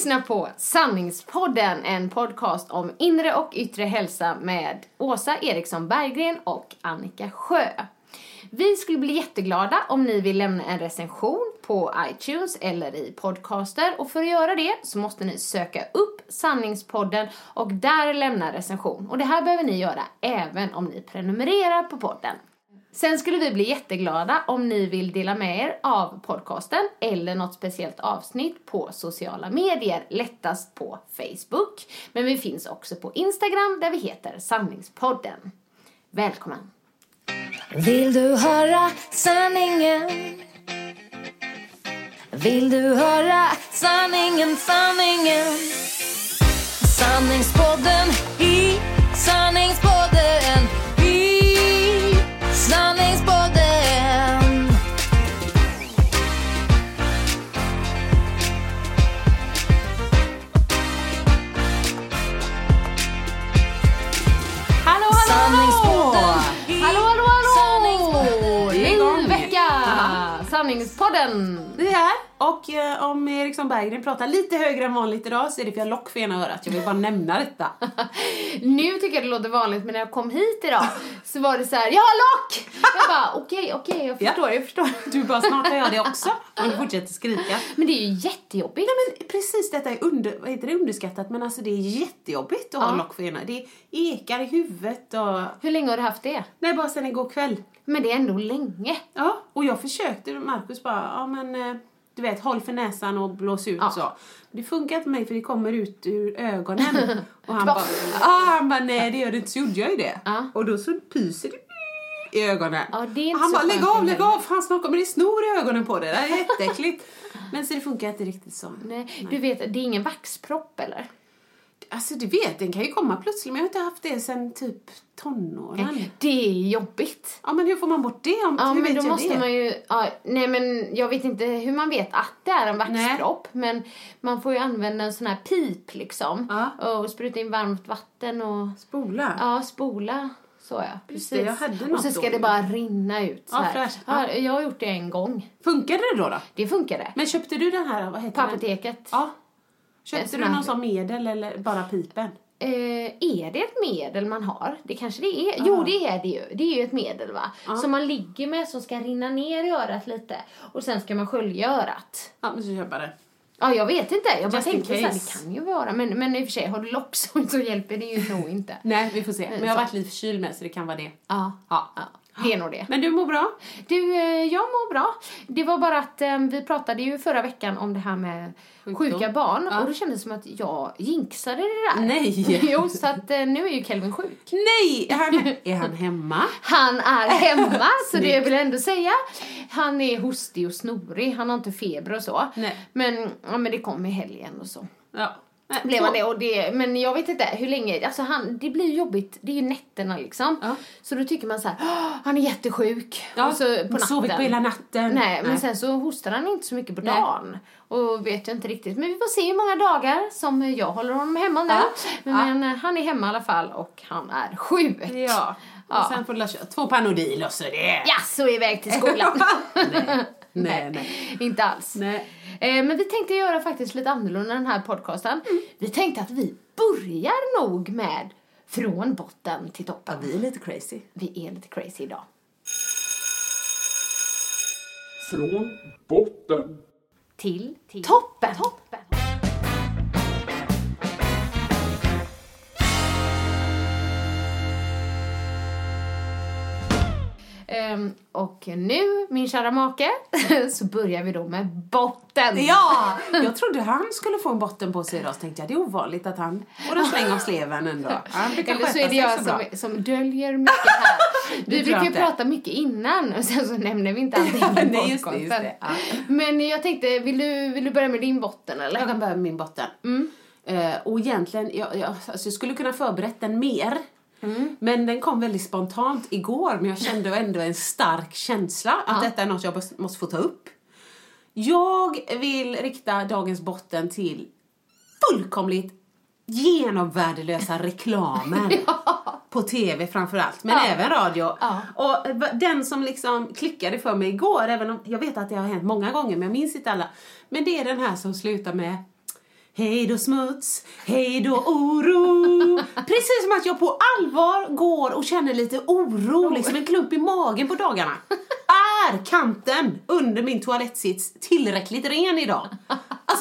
Lyssnar på Sanningspodden, en podcast om inre och yttre hälsa med Åsa Eriksson Berggren och Annika Sjö. Vi skulle bli jätteglada om ni vill lämna en recension på iTunes eller i podcaster och för att göra det så måste ni söka upp Sanningspodden och där lämna recension. Och det här behöver ni göra även om ni prenumererar på podden. Sen skulle vi bli jätteglada om ni vill dela med er av podcasten eller något speciellt avsnitt på sociala medier, lättast på Facebook. Men vi finns också på Instagram där vi heter Sanningspodden. Välkommen! Vill du höra sanningen? Vill du höra sanningen, sanningen? Sanningspodden i sanningspodden sanningspodden Hallå, hallå! Sanningspodden. Hallå, hallå, hallå! Sanningspodden. Igång. vecka! Sanningspodden! Och eh, om Eriksson Berggren pratar lite högre än vanligt idag så är det för jag har lock för ena örat. Jag vill bara nämna detta. Nu tycker jag det låter vanligt men när jag kom hit idag så var det så här: jag har lock! Jag bara okej, okej, jag Ja. förstår, jag förstår. Du bara, snart har jag det också. Och du fortsätter skrika. Men det är ju jättejobbigt. Men precis detta är under, vad heter det, underskattat men alltså det är jättejobbigt att ha Ja. lock för ena. Det ekar i huvudet och... Hur länge har du haft det? Nej, bara sen igår kväll. Men det är ändå länge. Ja, och jag försökte, Markus bara, ja men eh, du vet, håll för näsan och blås ut Ja. så. Det funkar inte mig för det kommer ut ur ögonen. Och han bara, ah, han bara, nej det gör det inte, så gjorde jag ju det. Ja. Och då så pyser det i ögonen. Ja, han bara, lägg av, lägg heller." av, fan snart kommer det snor i ögonen på det. Det är jätteäckligt. men så det funkar inte riktigt så. Nej, du vet, det är ingen vaxpropp eller? Alltså du vet, den kan ju komma plötsligt men jag har inte haft det sen typ tonåren. Det är jobbigt. Ja men hur får man bort det? Om, Ja, hur men vet då måste det? man ju... Ja, nej, men jag vet inte hur man vet att det är en vaxpropp. Men man får ju använda en sån här pip liksom. Ja. Och spruta in varmt vatten och... Spola? Ja, spola. Så ja, precis. det, jag hade och något så ska då. det bara rinna ut så Ja, här. Ja, Ja. jag har gjort det en gång. Funkade det då? då? Det funkade. Men köpte du den här, vad heter På den? apoteket. Ja. Köpte du någon sån medel eller bara pipen? Eh, är det ett medel man har? Det kanske det är. Jo, det är det ju. Det är ju ett medel va? Som man ligger med som ska rinna ner i örat lite. Och sen ska man skölja örat. Ja, men så köpa det. Ja, jag vet inte. Jag bara tänkte så här, det kan ju vara. Men, men i och för sig, har du lock så, hjälper det ju nog inte. Nej, vi får se. Men jag har varit lite förkyld med så det kan vara det. Ja, Ja. ja. Det är nog det. Men du mår bra? Du, eh, jag mår bra. Det var bara att eh, vi pratade ju förra veckan om det här med Sjukdom. sjuka barn. Ja. Och då kändes det som att jag jinxade det där. Nej. jo, så att eh, nu är ju Kelvin sjuk. Nej! Är han, är han hemma? Han är hemma, så det vill jag ändå säga. Han är hostig och snorig, han har inte feber och så. Nej. Men, ja, men det kom i helgen och så. Ja. Nej, Blev han det, och det, men jag vet inte hur länge, alltså han, det blir jobbigt, det är ju nätterna liksom. Ja. Så då tycker man så här, "Åh, han är jättesjuk. Ja, och så på natten. sovit på hela natten. Nej, men Nej. sen så hostar han inte så mycket på Nej. dagen. Och vet jag inte riktigt. Men vi får se hur många dagar som jag håller honom hemma nu. Ja. Men eh, han är hemma i alla fall och han är sjuk. Ja. Och sen får du två Panodil och så är det. Ja, så iväg till skolan. nej, nej, nej. inte alls. nej. Eh, men vi tänkte göra faktiskt lite annorlunda den här podcasten. Vi tänkte att vi börjar nog med från botten till toppen. Ja, vi är lite crazy. Vi är lite crazy idag. Från botten till, till toppen. toppen. Ehm, och nu, min kära make, så börjar vi då med botten. Ja! Jag trodde han skulle få en botten på sig idag, så tänkte jag det är ovanligt att han får en släng av sleven ändå. Han Eller så är det jag som, som döljer mycket här. Vi brukar ju prata mycket innan och sen så nämner vi inte allting i Nej, just det, just det. Ja. Men jag tänkte, vill du, vill du börja med din botten eller? Jag kan börja med min botten. Mm. Eh, och egentligen, jag, jag, alltså jag skulle kunna förberett den mer. Mm. Men den kom väldigt spontant igår, men jag kände ändå en stark känsla att detta är något jag måste- få ta upp. Jag vill rikta dagens botten till fullkomligt genomvärdelösa reklamen. På tv framförallt, men Ja. även radio. Ja. Och den som liksom klickade för mig igår, även om jag vet att det har hänt många gånger, men jag minns inte alla. Men det är den här som slutar med Hej då smuts, hej då oro. Precis som att jag på allvar går och känner lite oro, liksom en klump i magen på dagarna. Är kanten under min toalettsits tillräckligt ren idag?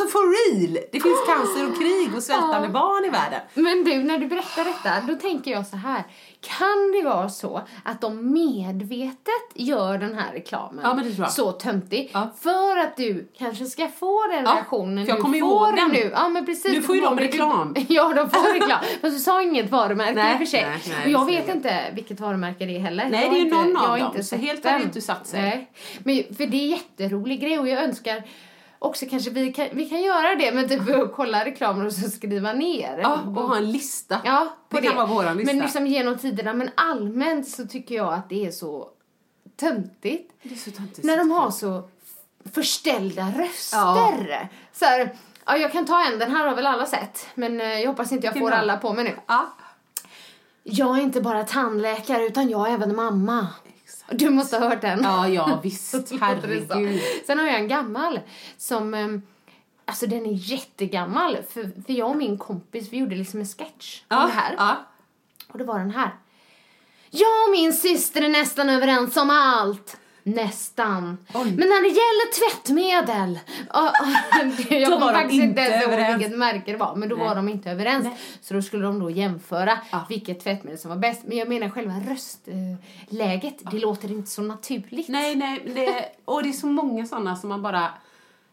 Alltså for real! Det finns cancer och krig och svältande barn i världen. Men du, när du berättar detta, då tänker jag så här. Kan det vara så att de medvetet gör den här reklamen Ja, så töntig Ja. för att du kanske ska få den Ja, reaktionen för jag du kommer får ihåg den. nu? Ja, men precis. Nu får ju de Du- reklam. Ja, de får reklam. Fast du sa inget varumärke Nej, i och för sig. nej, nej, och jag vet inte vilket varumärke det är heller. Nej, Jag det är ju någon jag av dem, inte så helt har den. inte satt sig. Nej. Men, för det är en jätterolig grej och jag önskar också kanske vi kan, vi kan göra det men typ kolla reklamer och så skriva ner. Ja, och ha en lista. Ja, på det kan vara våran lista. Men liksom genom tiderna. Men allmänt så tycker jag att det är så töntigt. Det är så töntigt. När de har så förställda röster. Så här, ja, jag kan ta en, den här har väl alla sett. Men eh, jag hoppas inte jag får alla på mig nu. Ja. Jag är inte bara tandläkare utan jag är även mamma. Du måste ha hört den. Ja, ja visst. Herregud. Sen har jag en gammal som, ehm, alltså den är jättegammal. För, för jag och min kompis, vi gjorde liksom en sketch om det här. Ja. Och det var den här. Jag och min syster är nästan överens om allt. Nästan. Oj. Men när det gäller tvättmedel. och- och- jag kommer faktiskt inte ens ihåg vilket märke det var. Men då Nej. var de inte överens. Så då skulle de då jämföra Ja. vilket tvättmedel som var bäst. Men jag menar själva röstläget. Det låter inte så naturligt. Nej, nej, det, och det är så många sådana som man bara...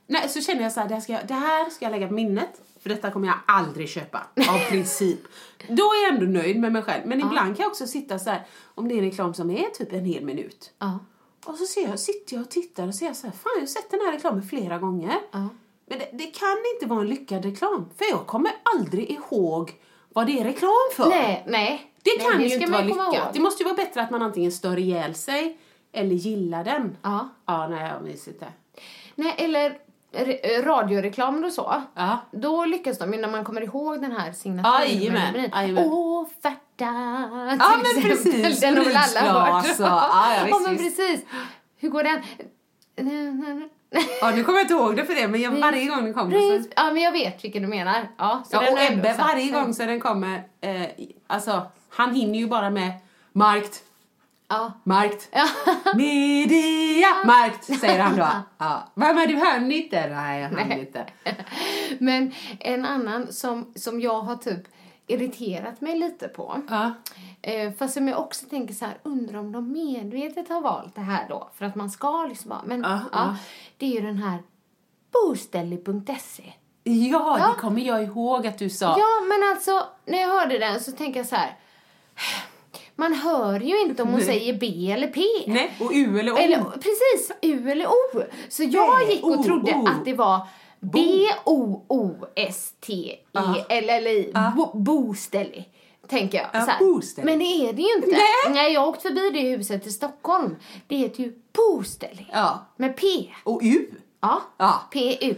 Nej, så känner jag så här, det här, ska jag, det här ska jag lägga på minnet, för detta kommer jag aldrig köpa, av princip. Då är jag ändå nöjd med mig själv. Men ibland kan jag också sitta så här, om det är en reklam som är typ en hel minut. Ja. Och så ser jag, sitter jag och tittar och ser så här, fan jag har sett den här reklamen flera gånger. Ja. Men det, det kan inte vara en lyckad reklam, för jag kommer aldrig ihåg vad det är reklam för. Nej, nej. Det nej, kan ju ska inte vara lyckat. ihåg. Det måste ju vara bättre att man antingen stör ihjäl sig eller gillar den. Ja. Ja, nej, jag minns inte. Nej, eller re- radioreklam och så. Ja. Då lyckas de ju när man kommer ihåg den här signaturen. jajamän, jajamän. Offerta Ja, men exempel. precis. Den har väl alla hört? Och- ja, ja, visst, ja, men precis. Hur går den? Ja, nu kommer jag inte ihåg det för det, men jag, varje gång den kommer så... Ja, men jag vet vilken du menar. Ja, så Ja, och Ebbe, varje gång så den kommer, eh, alltså, han hinner ju bara med markt, Ja. markt, media, markt, säger han då. Ja. Men, men du hann inte? Nej, jag hann inte. Men en annan som, som jag har typ irriterat mig lite på. Ja. Eh, fast som jag också tänker så här, undrar om de medvetet har valt det här då. För att man ska liksom vara, men Ja, ja, det är ju den här boställlig.se. Ja, Ja. det kommer jag ihåg att du sa. Ja, men alltså när jag hörde den så tänker jag så här. Man hör ju inte om hon Nej. säger B eller P. Nej, och U eller O. Eller, precis, U eller O. Så jag Nej, gick och O, trodde O. att det var B-O-O-S-T-E Ja. eller, eller Ja. bo, boställlig. Tänker jag. Ja. Men det är det ju inte. Nej. jag har åkt förbi det huset i Stockholm. Det heter ju boställlig. Ja. Med P. Och U. Ja. Ja. P-U.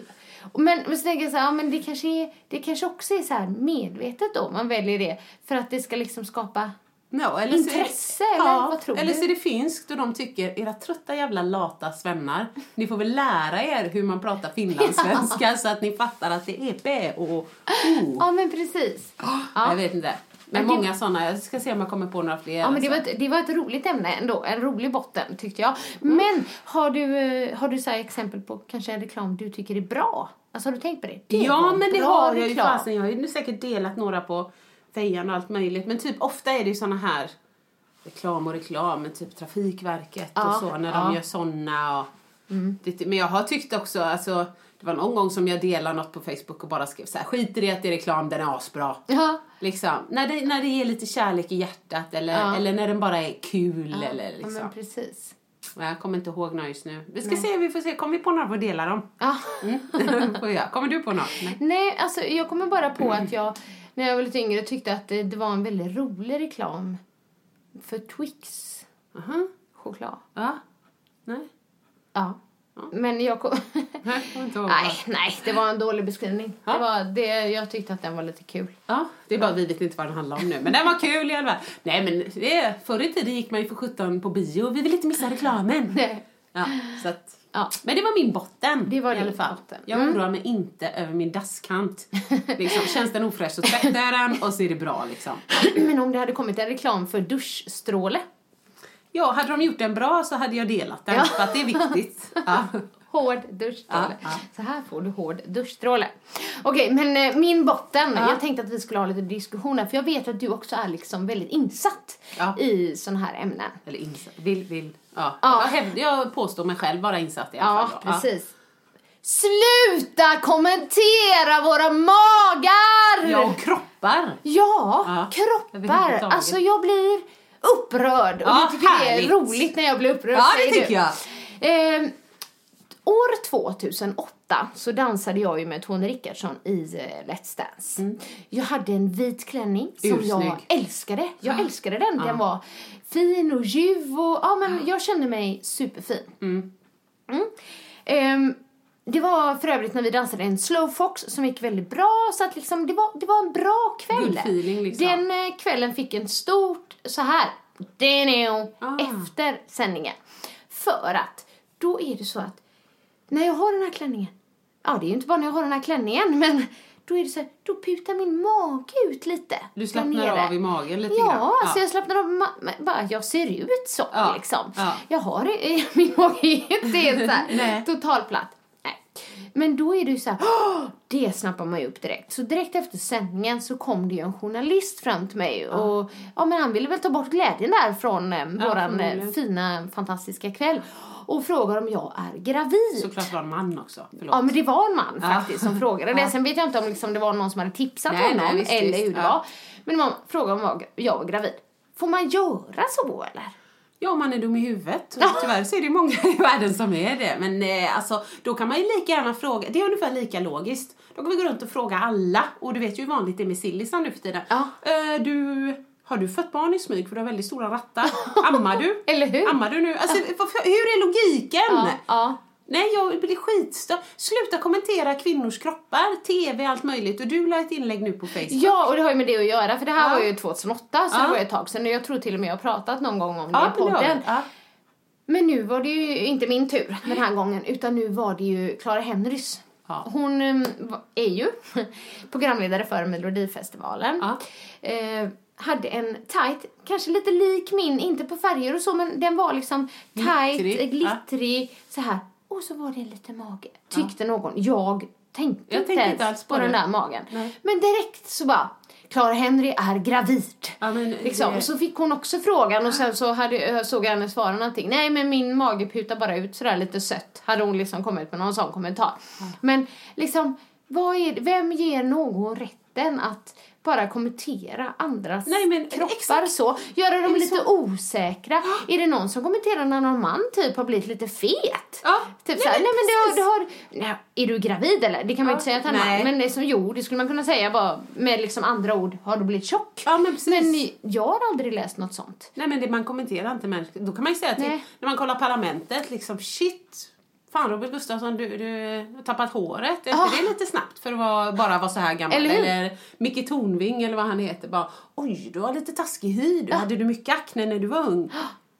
Men, men så tänker jag så här, ja, men det kanske, är, det kanske också är så här medvetet då man väljer det. För att det ska liksom skapa No, eller Intresse, det, eller ja, vad tror Eller du? så är det finskt och de tycker, era trötta jävla lata svennar, ni får väl lära er hur man pratar finlandssvenska så att ni fattar att det är B och O. Ja, men precis. Jag vet inte. Men Men det- många sådana, jag ska se om jag kommer på några fler. Ja, men det var, ett, det var ett roligt ämne ändå, en rolig botten tyckte jag. Mm. Men har du, eh, har du så exempel på kanske en reklam du tycker är bra? Alltså har du tänkt på det? det Ja, men det har jag ju fasen. Jag har ju säkert delat några på fejan och allt möjligt. Men typ ofta är det ju såna här reklam och reklam, men typ Trafikverket Ja, och så när ja. Mm. de gör såna. Och det, men jag har tyckt också, alltså det var någon gång som jag delade något på Facebook och bara skrev så här, skit i det att det är reklam, den är asbra. Ja, Liksom, när det, när det ger lite kärlek i hjärtat eller, Ja. eller när den bara är kul eller ja liksom. men precis. Jag kommer inte ihåg några just nu. Vi ska se, vi får se. Kommer vi på några får dela dem. Ja. Mm. Kommer du på något? Nej. Nej, alltså jag kommer bara på att jag när jag var lite yngre tyckte att det, det var en väldigt rolig reklam för Twix Aha. choklad. Ja. Nej. Ja. Men jag kom... Nej, nej, nej, det var en dålig beskrivning. Ja. Det var det, jag tyckte att den var lite kul. Ja, det är bara vi vet inte vad den handlar om nu. Men den var kul i alla fall. Nej men det, förr i tiden gick man ju för 17 på bio. Vi vill inte missa reklamen. Nej. Ja, så att, Ja. Men det var min botten. Det var i alla fall. botten. Jag Mm. oroar mig inte över min dasskant. liksom, känns den ofräsch så tvättar jag den och så är det bra liksom. Men om det hade kommit en reklam för duschstråle. Ja, hade de gjort den bra så hade jag delat den. Ja. För att det är viktigt. Ja. Hård duschstråle. Ja. Så här får du hård duschstråle. Okej, men eh, min botten. Ja. Jag tänkte att vi skulle ha lite diskussioner. För jag vet att du också är liksom väldigt insatt i såna här ämnen. Eller insatt. Vill, vill. Ja. Ja. Jag, jag påstår mig själv vara insatt i alla Ja, fall. då. precis. Sluta kommentera våra magar! Ja, och kroppar. Ja, Ja, kroppar. överhuvudtaget. Alltså jag blir upprörd. Och Ja, jag tycker det härligt. är roligt när jag blir upprörd. Ja, det tycker du. jag. Eh, år 2008 så dansade jag ju med Tony Rickardsson i eh, Let's Dance. Jag hade en vit klänning som jag Ursnygg. älskade. Jag älskade den. Den var fin och ljuv och ja, men jag kände mig superfin. Mm. Ehm, det var för övrigt när vi dansade en slowfox som gick väldigt bra så att liksom det var, det var en bra kväll. Feeling, liksom. Den eh, kvällen fick en stort så här Ah. efter sändningen. För att då är det så att när jag har den här klänningen, ja det är ju inte bara när jag har den här klänningen men då är det så här, då putar min mage ut lite. Du slappnar av i magen lite Ja, grann. alltså jag slappnar av, bara jag ser ut så Ja, liksom. ja. Jag har min mage är inte helt så här, totalplatt. Men då är det ju så här, det snappar man ju upp direkt. Så direkt efter sändningen så kom det ju en journalist fram till mig och ja men han ville väl ta bort glädjen där från eh, våran eh, fina fantastiska kväll och frågar om jag är gravid. Såklart var en man också. Förlåt. Ja men det var en man faktiskt som frågade det. Sen vet jag inte om liksom det var någon som hade tipsat Nej, honom nej, visst, eller hur det var. Men man frågade om jag- jag var gravid. Får man göra så eller? Ja, man är dum i huvudet. Tyvärr så är det många i världen som är det. Men eh, alltså, då kan man ju lika gärna fråga, det är ungefär lika logiskt. Då kan vi gå runt och fråga alla. Och du vet ju hur vanligt det är med sillisar nu för tiden. Ja. Eh, du, har du fött barn i smyg för du har väldigt stora rattar? Ammar du? Eller hur? Ammar du nu? Alltså, hur är logiken? Ja, ja. Nej, jag blir skitstörd. Sluta kommentera kvinnors kroppar, tv, allt möjligt. Och du la ett inlägg nu på Facebook. Ja, och det har ju med det att göra för det här Ja. var ju 2008 så Ja. det var ett tag sedan och jag tror till och med jag har pratat någon gång om det Ja, i podden. Ja. Men nu var det ju inte min tur den här gången utan nu var det ju Clara Henrys. Hon va- är ju programledare för Melodifestivalen. Eh, hade en tight, kanske lite lik min, inte på färger och så men den var liksom tight, Glittrig, glittrig, så här. Och så var det en liten mage, tyckte någon. Jag tänkte Jag inte tänkte inte alls på, på den där magen. Nej. Men direkt så bara, Clara Henry är gravid. Ja, men Liksom. det- Och så fick hon också frågan och sen så hade, jag såg jag henne svara någonting. Nej men min mage putar bara ut sådär lite sött. Hade hon liksom kommit med någon sån kommentar. Men liksom, vad är, vem ger någon rätten att bara kommentera andras Nej, men kroppar exakt. så? Göra dem lite så? osäkra. Är det någon som kommenterar när någon man typ har blivit lite fet? Ja, Typ nej, men nej men du har, precis. du har, nej, är du gravid eller? Det kan man Ja, inte säga till en man. Men det är som, jo, det skulle man kunna säga bara med liksom andra ord, har du blivit tjock? Ja, men precis. Men jag har aldrig läst något sånt. Nej men det man kommenterar inte mänskligt. Då kan man ju säga till, när man kollar Parlamentet liksom shit. Fan Robert Gustafsson du, du har tappat håret. Är Ah. inte det lite snabbt för att vara, bara vara så här gammal? Eller hur? Eller Micke Tornving eller vad han heter. Bara, Oj du har lite taskig hy. Du hade du mycket akne när du var ung?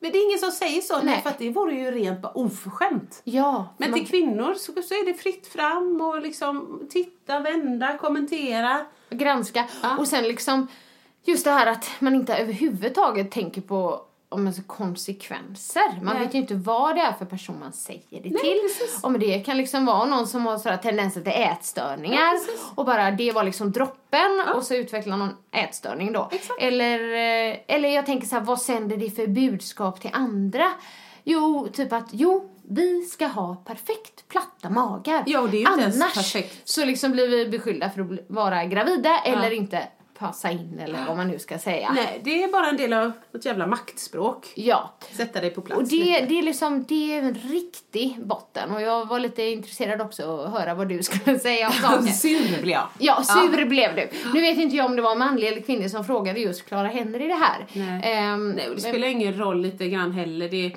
Men det är ingen som säger så. Nej. Nej. för att det vore ju rent bara oförskämt. Ja. Men man, till kvinnor så, så är det fritt fram och liksom titta, vända, kommentera. granska. Ja. Och sen liksom, just det här att man inte överhuvudtaget tänker på om alltså, konsekvenser. Man Nej. vet ju inte vad det är för person man säger det Nej, till. precis. Om det kan liksom vara någon som har tendenser till ätstörningar Ja, och bara det var liksom droppen och så utvecklar någon ätstörning då. Exakt. Eller, eh, eller jag tänker så här, vad sänder det för budskap till andra? Jo, typ att jo, vi ska ha perfekt platta magar. Ja, Annars så liksom blir vi beskyllda för att vara gravida eller inte passa in eller vad man nu ska säga. Nej, det är bara en del av ett jävla maktspråk. Ja. Sätta dig på plats Och det, lite. det är liksom, det är en riktig botten. Och jag var lite intresserad också att höra vad du skulle säga om saken. Sur blir jag. Ja, sur blev du. Nu vet inte jag om det var manlig eller kvinnlig som frågade just Clara Henry det här. Nej. Ehm, Nej, och det spelar ingen roll lite grann heller. Det,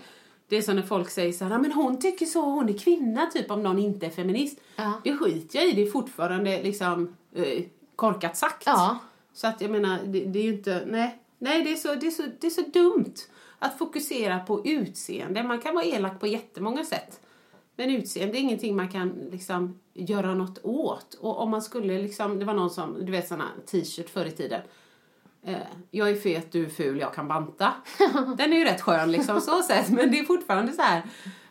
det är som när folk säger så här, "Ja, men hon tycker så, hon är kvinna typ om någon inte är feminist. Ja. Det skiter jag i, det är fortfarande liksom eh, korkat sagt. Ja. Så att jag menar, det, det är ju inte, nej, nej det, är så, det, är så, det är så dumt att fokusera på utseende. Man kan vara elak på jättemånga sätt. Men utseende är ingenting man kan liksom göra något åt. Och om man skulle liksom, det var någon som, du vet såna t-shirt förr i tiden. Eh, jag är fet, du är ful, jag kan banta. Den är ju rätt skön liksom så sett. Men det är fortfarande så här.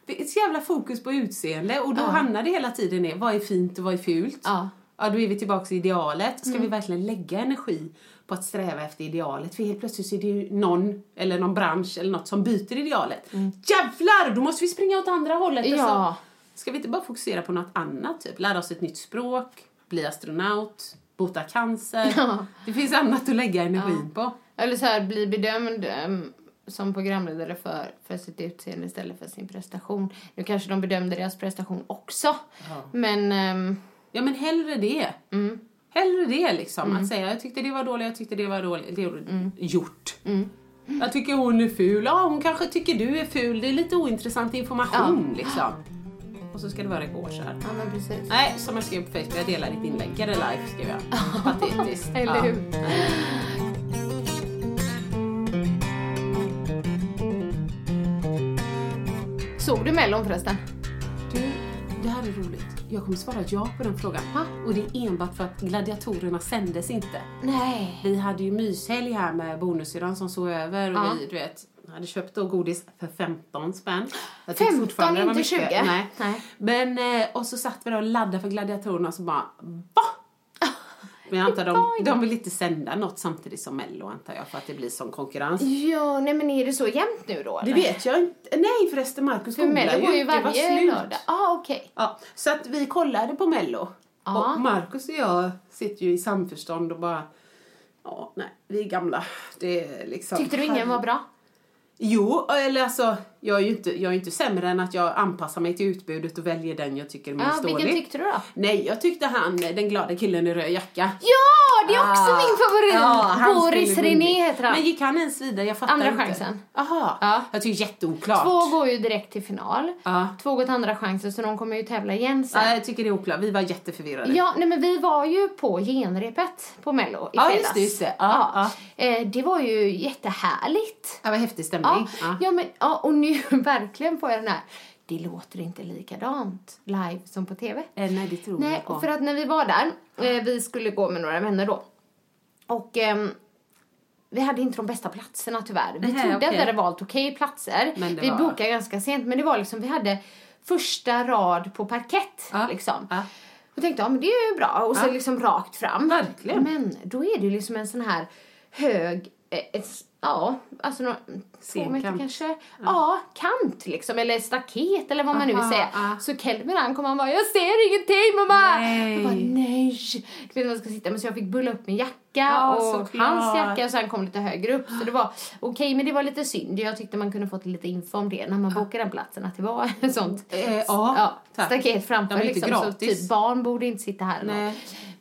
Det är ett jävla fokus på utseende och då hamnar det hela tiden i vad är fint och vad är fult. Ja. Ja, då är vi tillbaka i idealet. Ska vi verkligen lägga energi på att sträva efter idealet? För helt plötsligt så är det ju någon, eller någon bransch eller något som byter idealet. Jävlar! Då måste vi springa åt andra hållet. Ja. Alltså. Ska vi inte bara fokusera på något annat? Typ lära oss ett nytt språk, bli astronaut, bota cancer. Ja. Det finns annat att lägga energin på. Eller så här, bli bedömd ehm, som programledare för, för sitt utseende istället för sin prestation. Nu kanske de bedömde deras prestation också. Men, ehm, Ja, men hellre det. Mm. Hellre det liksom. Att säga jag tyckte det var dåligt, jag tyckte det var dåligt. Det Mm. gjort. Jag tycker hon är ful. Ja, hon kanske tycker du är ful. Det är lite ointressant information liksom. Och så ska det vara här. ja men precis. Nej, som jag skrev på Facebook, jag delar ditt inlägg. Get a life, skrev jag. Patetiskt. Eller Ja. hur? Såg du Mellon förresten? Du, det här är roligt. Jag kommer svara ja på den frågan. Och det är enbart för att gladiatorerna sändes inte. Nej. Vi hade ju myshelg här med bonussyrran som sov över och Ja. vi, du vet, hade köpt då godis för 15 spänn. Jag tycker 15, fortfarande det var inte mycket. 20. Nej. Nej. Men, eh, och så satt vi då och laddade för gladiatorerna och så bara, va? Men jag antar de, de vill inte sända något samtidigt som Mello antar jag för att det blir sån konkurrens. Ja, nej men är det så jämnt nu då? Det eller? vet jag inte. Nej förresten Markus För Mello går ju Det var varje lördag. Ah, okej. Ja, så att vi kollade på Mello. Ja. Och Markus och jag sitter ju i samförstånd och bara, ja nej, vi är gamla. Det är liksom... Tyckte du ingen var bra? Jo, eller alltså, jag är ju inte, jag är inte sämre än att jag anpassar mig till utbudet och väljer den jag tycker är Ja, minst vilken tyckte du då? Nej, jag tyckte han, den glada killen i röd jacka. Ja, det är också Ah. min favorit! Ja, Boris René heter han. Men gick han ens vidare? Jag fattar Andra inte. chansen. Jaha. Ja. Jag tycker jätteoklart. Två går ju direkt till final. Ja. Två går till andra chansen så de kommer ju tävla igen sen. Ja, jag tycker det är oklart. Vi var jätteförvirrade. Ja, nej men vi var ju på genrepet på Mello i Ja, fredags. just det, just det. Ja, Eh, det var ju jättehärligt. Det var häftig stämning. Ja, Ja. ja. men, ja, och nu verkligen får jag den här, det låter inte likadant live som på TV. Eh, nej, det tror Nej, jag på. för att när vi var där, eh, vi skulle gå med några vänner då. Och ehm, vi hade inte de bästa platserna tyvärr. Vi Nähä, trodde att okej. vi hade valt okej platser. Men det vi var- bokade ganska sent, men det var liksom, vi hade första rad på parkett Ja, liksom. ja. Och tänkte, ja men det är ju bra. Och så Ja. liksom rakt fram. Verkligen. Men då är det ju liksom en sån här hög, eh, ett, ja, alltså nå- två meter kanske. Ja. kant liksom. Eller staket eller vad man nu Aha, säga. ja. Så Kelvin han kom och han bara, jag ser ingenting mamma! Nej. Jag bara, nej. Du vet var jag ska sitta. Men så jag fick bulla upp min jacka Ja, och såklart. hans jacka och så han kom lite högre upp. Så det var okej, men det var lite synd. Jag tyckte man kunde fått lite info om det när man bokade den platsen. Att det var sånt Eh, ja, tack. staket framför inte liksom. Så typ barn borde inte sitta här.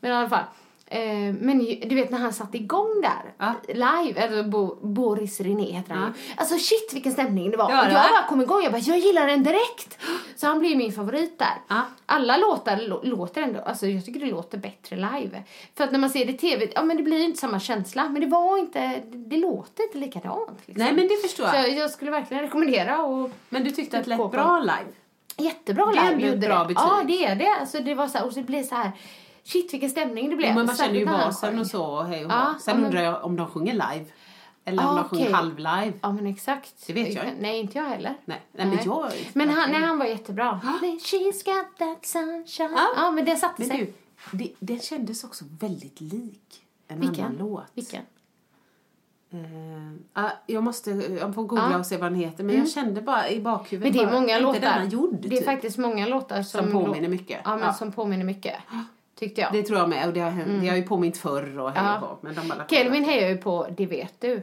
Men i alla fall. Eh, men du vet när han satte igång där, Ja. live, alltså Bo, Boris René heter han ju. Alltså shit vilken stämning det var. Var och det, jag va? bara kom igång, jag bara jag gillar den direkt. Så han blir min favorit där. Ja. Alla låtar lå- låter ändå, alltså jag tycker det låter bättre live. För att när man ser det i tv, ja men det blir ju inte samma känsla. Men det var inte, det, låter inte likadant. Liksom. Nej, men det förstår Så jag. jag, jag skulle verkligen rekommendera och Men du tyckte att det lät bra live? Jättebra Det är live ett bra betyg. Ja, det är det. Alltså, det var så här, och så blir så här shit vilken stämning det blev. Men man känner ju basen och så och hej och Ja. Sen ja, men- undrar jag om de sjunger live. Eller om Ah, de sjunger okej. halv-live. Ja men exakt. Det vet jag. Nej inte jag heller. Nej, nej, men jag... Men han, nej, han var jättebra. She's got that sunshine. Ja. Ja, men det satte Men sig. du, det, det kändes också väldigt lik en Vilken? annan låt. Vilken? Ja, jag måste, jag får googla Ja. och se vad den heter. Men jag kände bara i bakhuvudet Men det är många låtar. gjord, det är typ. faktiskt många låtar som, Som påminner mycket. Ja, men Ja. som påminner mycket. Tyckte jag. Det tror jag med. Och det har, hänt, det har ju påmint förr och hej Ja. och Men de Kelvin hejar ju på Det vet du.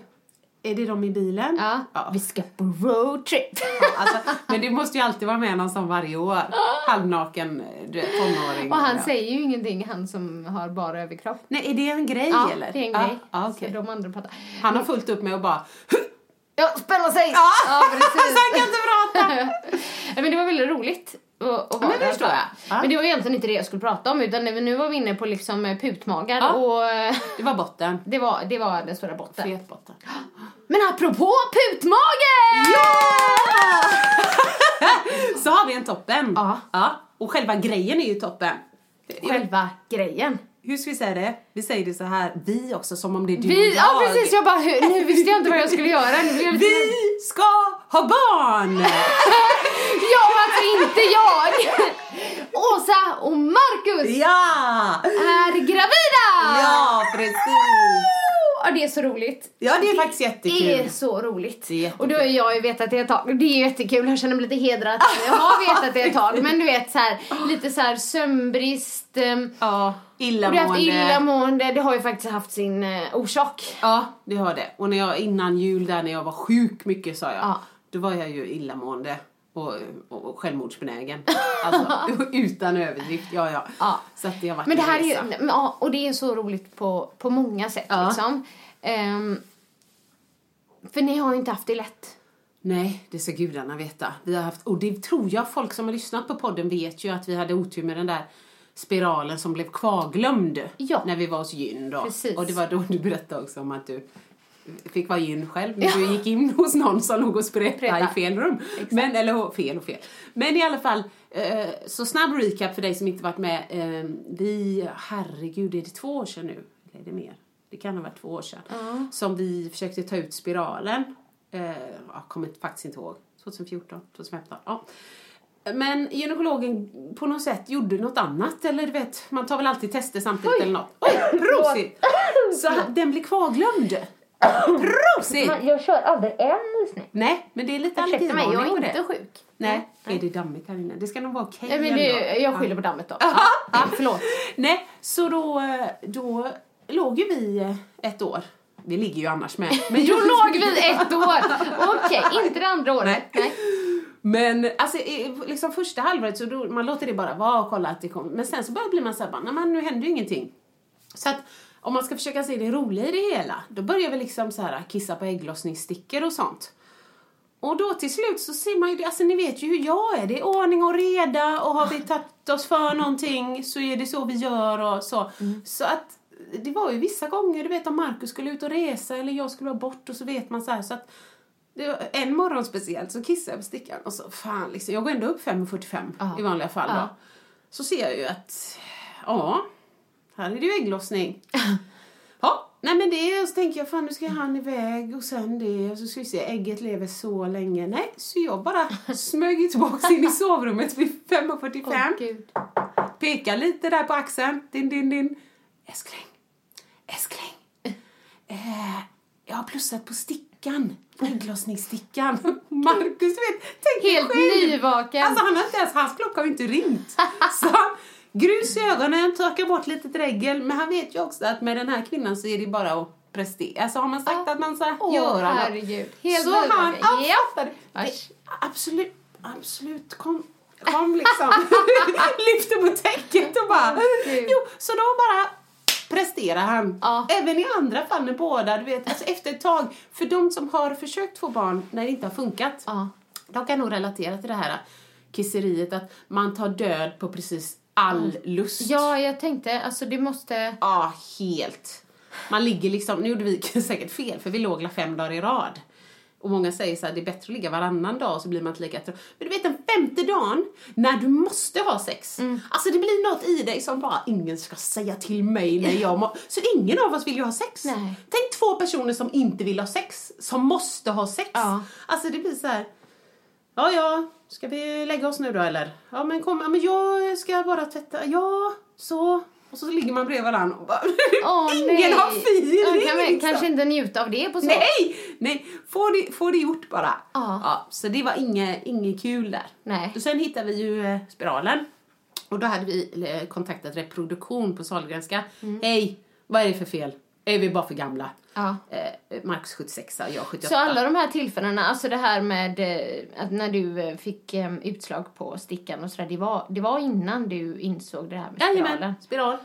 Är det de i bilen? Ja. ja. Vi ska på roadtrip. Alltså, men det måste ju alltid vara med någon sån varje år. Halvnaken du vet, tonåring. Och han Ja. säger ju ingenting, han som har bara överkropp. Nej, är det en grej Ja, eller? det är en Ja, grej. Ja. Så de andra pratar. Han har fullt upp med att bara... Ja, spänna sig! Ja, ja precis. han kan inte prata! Ja, men det var väldigt roligt. Att vara men det förstår jag. Ja. Men det var egentligen inte det jag skulle prata om utan nu var vi inne på liksom eh, putmagar Ja. och eh, Det var botten. det var, det var den stora botten. Fet botten. Men apropå putmage! Så har vi en toppen. Ja. ja. Och själva grejen är ju toppen. Själva grejen. Hur ska vi säga det? Vi säger det så här, vi också, som om det är du och Vi, ja jag. precis, jag bara, nu visste jag inte vad jag skulle göra. Lite- Vi ska ha barn! Ja, alltså inte jag! Åsa och Marcus ja! är gravida! Ja, precis! Ja, det är så roligt. Ja, det är faktiskt jättekul. Det är så roligt. Det är och då har jag ju vetat det ett tag. Det är jättekul. Jag känner mig lite hedrad. Jag har vetat det ett tag. Men du vet så här, lite så här sömnbrist. ehm, Ja, och du har haft illamående. illamående. Det har ju faktiskt haft sin eh, orsak. Ja, det har det. Och när jag innan jul där när jag var sjuk mycket sa jag. Ja. Då var jag ju illamående och, och självmordsbenägen. Alltså utan överdrift. Ja, ja. Ja. Så att det har varit Men det här är resa. ju, ja, och det är så roligt på, på många sätt Ja. liksom. Ehm, för ni har ju inte haft det lätt. Nej, det ska gudarna veta. Vi har haft, och det tror jag folk som har lyssnat på podden vet ju att vi hade otur med den där spiralen som blev kvarglömd Ja. när vi var hos gyn då. Precis. Och det var då du berättade också om att du fick vara gyn själv när du gick in hos någon som låg och sprättade Sprätta. i fel rum. Men, eller fel och fel. Men i alla fall, eh, så snabb recap för dig som inte varit med. Eh, vi, herregud, är det två år sedan nu? Eller är det mer? Det kan ha varit två år sedan. Som vi försökte ta ut spiralen. Eh, jag kommer faktiskt inte ihåg. 2014, 2015. Ja. Men gynekologen på något sätt gjorde något annat. Eller du vet, man tar väl alltid tester samtidigt eller något. Oj, prosit! Så den blir kvarglömd. Prosit! Jag kör aldrig en visning. Nej, men det är lite Ursäkta mig, jag är det. inte sjuk. Nej, är det dammigt här inne? Det ska nog vara okej Nej, men det, jag skyller på dammet då. Ja, ja, förlåt. Nej, så då, då låg ju vi ett år. Vi ligger ju annars med. Men Då låg vi ett år. Okej, inte det andra året. Nej. Nej. Men alltså liksom första halvåret så då, man låter det bara vara och kolla att det kommer. Men sen så börjar blir man såhär, nej men nu händer ju ingenting. Så att om man ska försöka se det roliga i det hela, då börjar vi liksom så här kissa på ägglossningsstickor och sånt. Och då till slut så ser man ju det, alltså ni vet ju hur jag är, det är ordning och reda och har vi tagit oss för någonting så är det så vi gör och så. Så att det var ju vissa gånger, du vet om Markus skulle ut och resa eller jag skulle vara bort och så vet man så här så att en morgon speciellt så kissade jag på stickan och så fan liksom, jag går ändå upp 5.45 i vanliga fall då. Så ser jag ju att, ja, här är det ju ägglossning. Ja, nej men det och så tänker jag fan nu ska han iväg och sen det och så ska vi se ägget lever så länge. Nej, så jag bara smög tillbaks in i sovrummet vid 5.45. Åh, gud. Pekar lite där på axeln. Din, din, din. Älskling. Älskling. Eh, jag har plussat på stickan. Ägglossningsstickan. Marcus, du vet. Tänk Helt själv. nyvaken. Alltså han har inte ens, hans klocka har inte ringt. Så han, grus i ögonen, torkar bort lite dregel. Men han vet ju också att med den här kvinnan så är det bara att prestera. Alltså har man sagt att man ska Åh, göra herregud. Helt så han, nyvaken. ja, Absolut, absolut. Kom, kom liksom. Lyfter på täcket och bara... Jo, så då bara presterar han. Ja. Även i andra fall när båda, du vet, alltså efter ett tag. För de som har försökt få barn när det inte har funkat. Ja. De kan nog relatera till det här kisseriet att man tar död på precis all lust. Ja, jag tänkte, alltså det måste... Ja, helt. Man ligger liksom, nu gjorde vi säkert fel för vi låg la fem dagar i rad. Och många säger så här, det är bättre att ligga varannan dag så blir man inte lika trött. Men du vet den femte dagen, när du måste ha sex. Alltså det blir något i dig som bara, ingen ska säga till mig när jag må... Så ingen av oss vill ju ha sex. Nej. Tänk två personer som inte vill ha sex, som måste ha sex. Ja. Alltså det blir så här. Ja, ja, ska vi lägga oss nu då eller? Ja, men kom, ja, men jag ska bara tvätta. Ja, så. Och så ligger man bredvid varandra och bara, Åh, ingen nej. har feeling. Ja, kan liksom. Kanske inte njuta av det på så. Nej, nej, få det, få det gjort bara. Ja. så det var inget, inget kul där. Nej. Och sen hittade vi ju eh, spiralen. Och då hade vi eh, kontaktat reproduktion på Sahlgrenska. Mm. Hej, vad är det för fel? Är vi bara för gamla? Ja. Eh, Marcus 76 jag 78. Så alla de här tillfällena, alltså det här med eh, att när du eh, fick utslag på stickan och sådär, det var, det var innan du insåg det här med spiralen? Jajamän, spiral.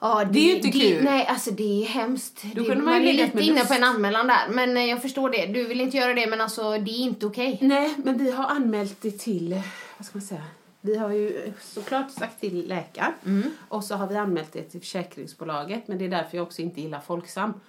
Ja, Det är ju inte kul. Nej, alltså det är hemskt. Då det, kunde man man ju är lite inne lust. på en anmälan där, men jag förstår det. Du vill inte göra det, men alltså det är inte okej. Nej, men vi har anmält det till, vad ska man säga? Vi har ju såklart sagt till läkaren Mm. och så har vi anmält det till försäkringsbolaget men det är därför jag också inte gillar Folksam.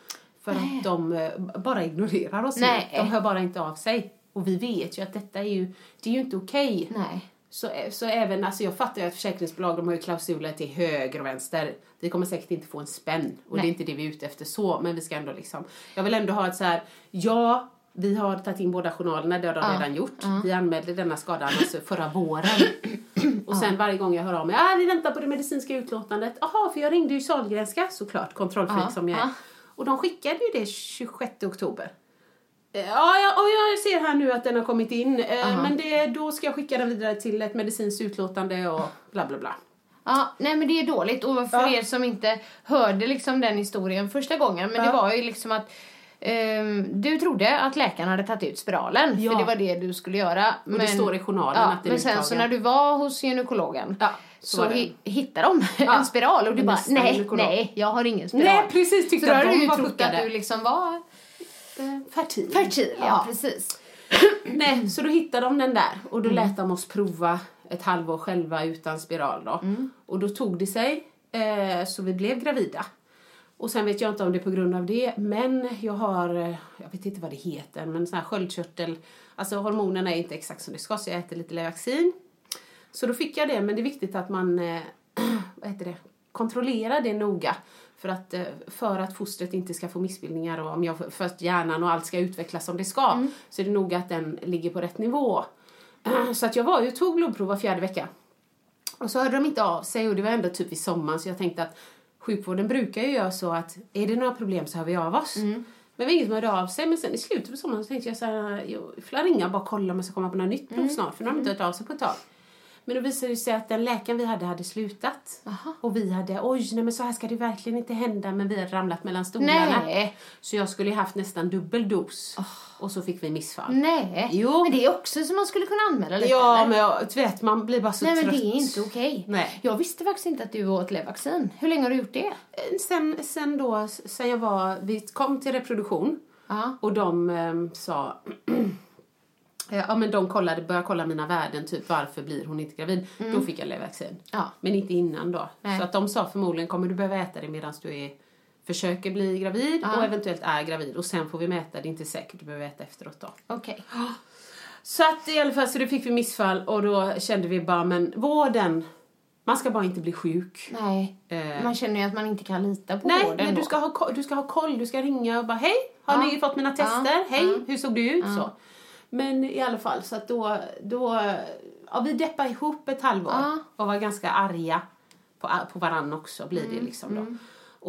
För Nej. att de eh, bara ignorerar oss Nej. De hör bara inte av sig. Och vi vet ju att detta är ju, det är ju inte okej. Nej. Så, så även, alltså jag fattar ju att försäkringsbolag de har ju klausuler till höger och vänster. Vi kommer säkert inte få en spänn och det Nej. är inte det vi är ute efter så, men vi ska ändå liksom. Jag vill ändå ha ett så här, ja, vi har tagit in båda journalerna, det har de Ja. redan gjort. Vi anmälde denna skadan alltså förra våren. Och sen varje gång jag hör av mig, ah, vi väntar på det medicinska utlåtandet. Jaha, för jag ringde ju Sahlgrenska såklart, kontrollfreak Ja, som jag är. Och de skickade ju det 26 oktober. Eh, Ja, ja, och jag ser här nu att den har kommit in. eh, Men det, då ska jag skicka den vidare till ett medicinskt utlåtande och bla bla bla. Ja, nej men det är dåligt. Och för Ja. er som inte hörde liksom den historien första gången, men det Ja. var ju liksom att du trodde att läkaren hade tagit ut spiralen, Ja. för det var det du skulle göra. Och det står i journalen ja, att det är Men sen så uttagen. när du var hos gynekologen Ja, så så, hittade de Ja, en spiral och du bara nej, gynekolog. nej, jag har ingen spiral. Nej, precis, Så tyckte då att hade de du ju trott puckade. att du liksom var Fertil. fertil. Ja, precis. Nej, så då hittade de den där och Mm. då lät de oss prova ett halvår själva utan spiral då. Mm. Och då tog det sig eh, så vi blev gravida. Och sen vet jag inte om det är på grund av det, men jag har, eh, jag vet inte vad det heter, men sån här sköldkörtel, alltså hormonerna är inte exakt som det ska så jag äter lite Levaxin. Så då fick jag det, men det är viktigt att man, eh, vad heter det, kontrollerar det noga. För att, eh, för att fostret inte ska få missbildningar och om jag först hjärnan och allt ska utvecklas som det ska så är det noga att den ligger på rätt nivå. Så att jag var ju tog blodprov var fjärde vecka. Och så hörde de inte av sig och det var ändå typ i sommaren så jag tänkte att sjukvården brukar ju göra så att är det några problem så hör vi av oss. Men det var ingen som hörde av sig men sen i slutet på sommaren så tänkte jag så här, jag får ringa och bara kolla om jag ska komma på något nytt prov snart för nu har de inte hört av sig på ett tag. Men då visade det sig att den läkaren vi hade hade slutat. Och vi hade, oj nej men så här ska det verkligen inte hända men vi hade ramlat mellan stolarna. Nej. Så jag skulle ju haft nästan dubbel dos. Och så fick vi missfall. Nej, Jo. men det är också som man skulle kunna anmäla lite Ja eller? men jag, vet man blir bara så Nej men trött. det är inte okej. Nej. Jag visste faktiskt inte att du åt Levaxin. Hur länge har du gjort det? Eh, Sen, sen då, sen jag var, vi kom till reproduktion Ja. och de ehm, sa Ja men de kollade, började kolla mina värden, typ varför blir hon inte gravid? Då fick jag Levaxin. Mm. Ja. Men inte innan då. Nej. Så att de sa förmodligen kommer du behöva äta det medan du är, försöker bli gravid Ja. och eventuellt är gravid. Och sen får vi mäta, det är inte säkert, du behöver äta efteråt då. Okej. Så att i alla fall så det fick vi missfall och då kände vi bara men vården, man ska bara inte bli sjuk. Nej. Eh. Man känner ju att man inte kan lita på Nej, vården men du då. ska, ha, du ska ha koll. Du ska ringa och bara hej, har Ja. ni fått mina tester? Ja. Hej, hur såg det ut? Så. Men i alla fall, så att då, då ja, vi deppade ihop ett halvår Ja. och var ganska arga på, på varann också blir Mm, det liksom då.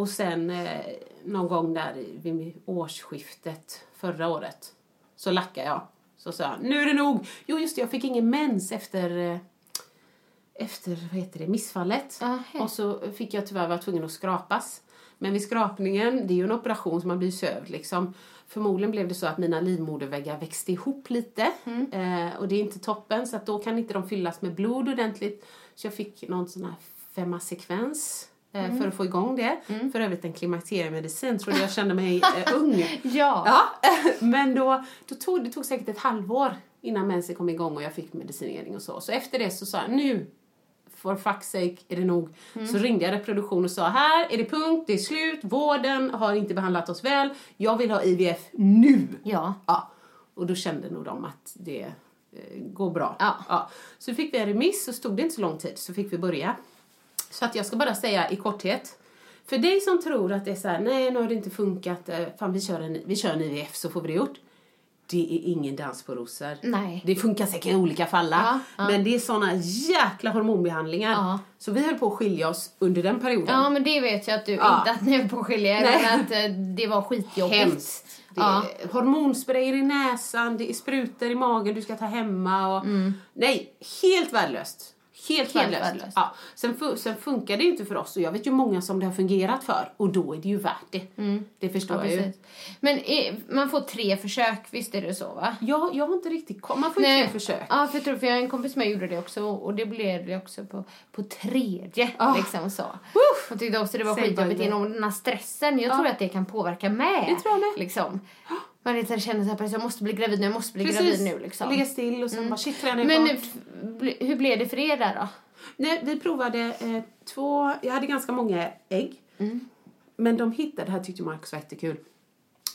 Och sen eh, någon gång där vid årsskiftet förra året så lackade jag. Så sa jag, nu är det nog. Jo just det, jag fick ingen mens efter eh, efter vad heter det, missfallet. Aha. Och så fick jag tyvärr vara tvungen att skrapas. Men vid skrapningen, det är ju en operation som man blir sövd liksom. Förmodligen blev det så att mina livmoderväggar växte ihop lite. Eh, och det är inte toppen så att då kan inte de fyllas med blod ordentligt. Så jag fick någon sån här femma-sekvens. eh, För att få igång det. För övrigt en klimakteriemedicin, trodde jag kände mig eh, ung. Ja. Ja, men då, då tog det tog säkert ett halvår innan mensen kom igång och jag fick medicinering och så. Så efter det så sa jag nu, for fuck's sake, är det nog. Så ringde jag reproduktion och sa här är det punkt, det är slut, vården har inte behandlat oss väl, jag vill ha IVF nu. Ja. Ja. Och då kände nog de att det eh, går bra. Ja. Så fick vi en remiss så stod det inte så lång tid så fick vi börja. Så att jag ska bara säga i korthet. För dig som tror att det är så här, nej nu har det inte funkat, eh, fan vi kör en, vi kör en IVF så får vi det gjort. Det är ingen dans på rosor. Nej. Det funkar säkert i olika fall. Ja, ja. Men det är såna jäkla hormonbehandlingar. Ja. Så vi höll på att skilja oss under den perioden. Ja, men det vet jag att du, inte att ni höll på att skilja er, men att eh, det var skitjobbigt. Hemskt. Det är hormonsprayer i näsan, det är sprutor i magen du ska ta hemma och... Nej, helt värdelöst. Helt, Mm. Värdelöst. Ja. Sen, sen funkar det ju inte för oss och jag vet ju många som det har fungerat för och då är det ju värt det. Det förstår Mm. Ja, jag ju. Men eh, man får tre försök, visst är det så va? Jag, jag har inte riktigt Man får ju tre försök. Ja, för jag tror för jag har en kompis med gjorde det också och det blev det också på, på tredje. Ah. Liksom så. Hon tyckte också det var skitjobbigt genom den här stressen. Jag tror att det kan påverka med. Det tror jag med. Liksom. Man lite känner så här, jag måste bli gravid nu, jag måste bli gravid nu liksom. Ligga still och sen bara shit Men hur blev det för er där då? Nej, vi provade eh, två, jag hade ganska många ägg. Mm. Men de hittade, det här tyckte Marcus var jättekul.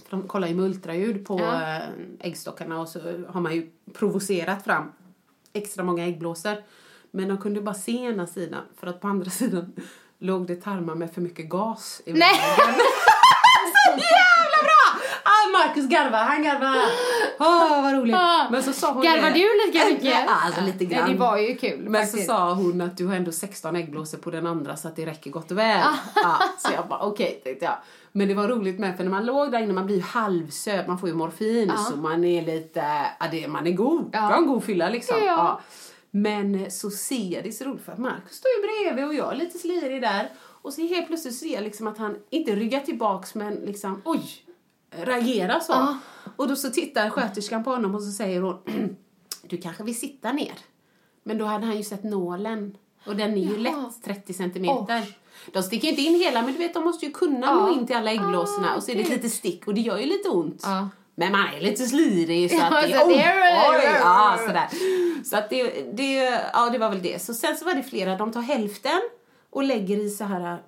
För de kollar ju med ultraljud på Ja. eh, äggstockarna och så har man ju provocerat fram extra många äggblåsor. Men de kunde bara se ena sidan för att på andra sidan låg det tarmar med för mycket gas i Nej. vägen. så jävla bra! Ah, Marcus garvar, han garvar. Åh, vad roligt. Men så sa hon Garvar det- du lika mycket? Alltså lite grann. det var ju kul Men faktiskt. så sa hon att du har ändå 16 äggblåsor på den andra så att det räcker gott och väl. ja, så jag bara okej tänkte jag. Men det var roligt med för när man låg där inne man blir ju halvsöt, man får ju morfin så man är lite, ja det, man är god. Ja. Har en god fylla liksom. Ja. Men så ser jag, det är så roligt för att Marcus står ju bredvid och jag är lite slirig där. Och så helt plötsligt ser jag liksom att han inte ryggar tillbaks men liksom oj, reagerar så. Ja. Och då så tittar sköterskan på honom och så säger hon du kanske vill sitta ner. Men då hade han ju sett nålen. Och den är ju Jaha. lätt 30 centimeter. De sticker inte in hela men du vet de måste ju kunna nå in till alla äggblåsorna Ah, och så är det ett litet stick och det gör ju lite ont. Ja. Men man är lite slirig så att det är oj, ja, sådär. Så att det, det, ja det var väl det. Så sen så var det flera, de tar hälften och lägger i så här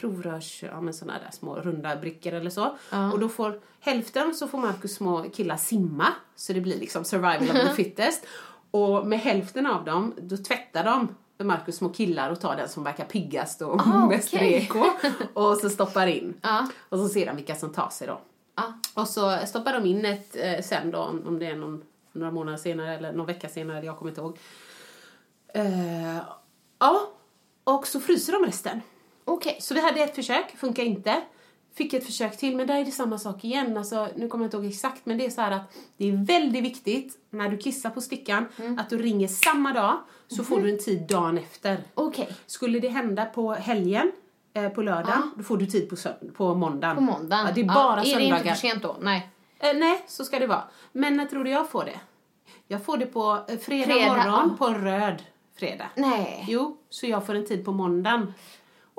provrörs, ja men såna där små runda brickor eller så. Och då får hälften så får Marcus små killar simma så det blir liksom survival of the fittest. Och med hälften av dem, då tvättar de Marcus små killar och tar den som verkar piggast och Ah, mest okej. reko. Och så stoppar in. Ja. Och så ser de vilka som tar sig då. Ja. Och så stoppar de in ett eh, sen då, om om det är någon, några månader senare eller någon vecka senare, jag kommer inte ihåg. Eh, ja, och så fryser de resten. Okej. Så vi hade ett försök, funkar inte. Fick ett försök till, men där är det samma sak igen. Alltså, nu kommer jag inte ihåg exakt, men det är så att det är väldigt viktigt när du kissar på stickan Mm. att du ringer samma dag så får du en tid dagen efter. Okej. Skulle det hända på helgen, eh, på lördagen, då får du tid på, på måndagen. På måndagen. Ja, det är bara Är det söndagar. inte för sent då? Nej. Eh, nej, så ska det vara. Men när tror du jag får det? Jag får det på eh, fredag, Fredag, morgon ja. på röd fredag. Nej. Jo, så jag får en tid på måndagen.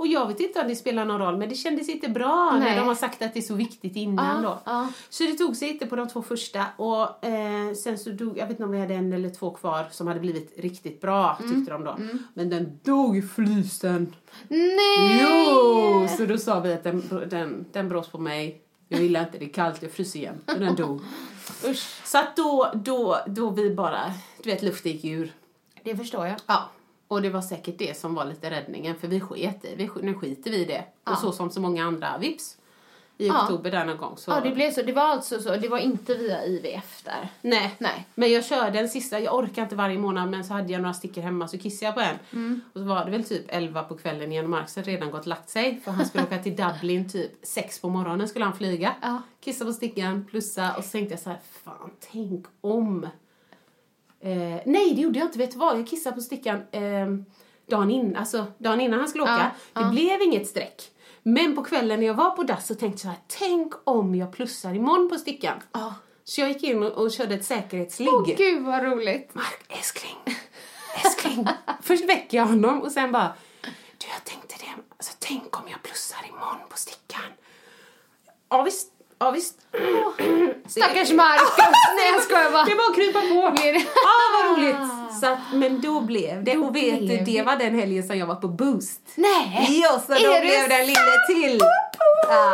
Och jag vet inte om det spelar någon roll, men det kändes inte bra Nej. när de har sagt att det är så viktigt innan Ja, då. ja. Så det tog sig inte på de två första och eh, sen så dog, jag vet inte om vi hade en eller två kvar som hade blivit riktigt bra Mm. tyckte de då. Men den dog i flysen. Nej! Jo! Så då sa vi att den, den, den brås på mig. Jag gillar inte, det är kallt, jag fryser igen. Och den dog. Usch. Så att då, då, då vi bara, du vet luften gick ur. Det förstår jag. Ja. Och det var säkert det som var lite räddningen för vi sket i, vi, nu skiter vi i det. Och så som så många andra, vips. I Ja. oktober där någon gång så. Ja, det blev så. Det var alltså så. Det var inte via IVF där. Nej. Nej. Men jag körde en sista, jag orkar inte varje månad men så hade jag några stickor hemma så kissade jag på en. Mm. Och så var det väl typ 11 på kvällen igen och Marcus hade redan gått och lagt sig för han skulle åka till Dublin typ 6 på morgonen skulle han flyga. Ja. Kissa på stickan, plussa och så tänkte jag så här, fan tänk om. Eh, nej det gjorde jag inte, vet du vad? Jag kissade på stickan eh, dagen, in, alltså, dagen innan han skulle åka. Ja, det ja. blev inget streck. Men på kvällen när jag var på dass så tänkte jag tänk om jag plussar imorgon på stickan. Ja. Så jag gick in och, och körde ett säkerhetsligg. Åh gud vad roligt. Mark, älskling, älskling. Först väcker jag honom och sen bara, du jag tänkte det, alltså, tänk om jag plussar imorgon på stickan. Ja visst, Ja, visst. Stackars Marcus! Nej jag skojar bara. Det är bara att krypa på. Det- Ah, vad roligt! Så att, men då blev det. Då och vet du, det det. var den helgen som jag var på Boost. Nej! Ja, så då Är det blev den lille till. Ja.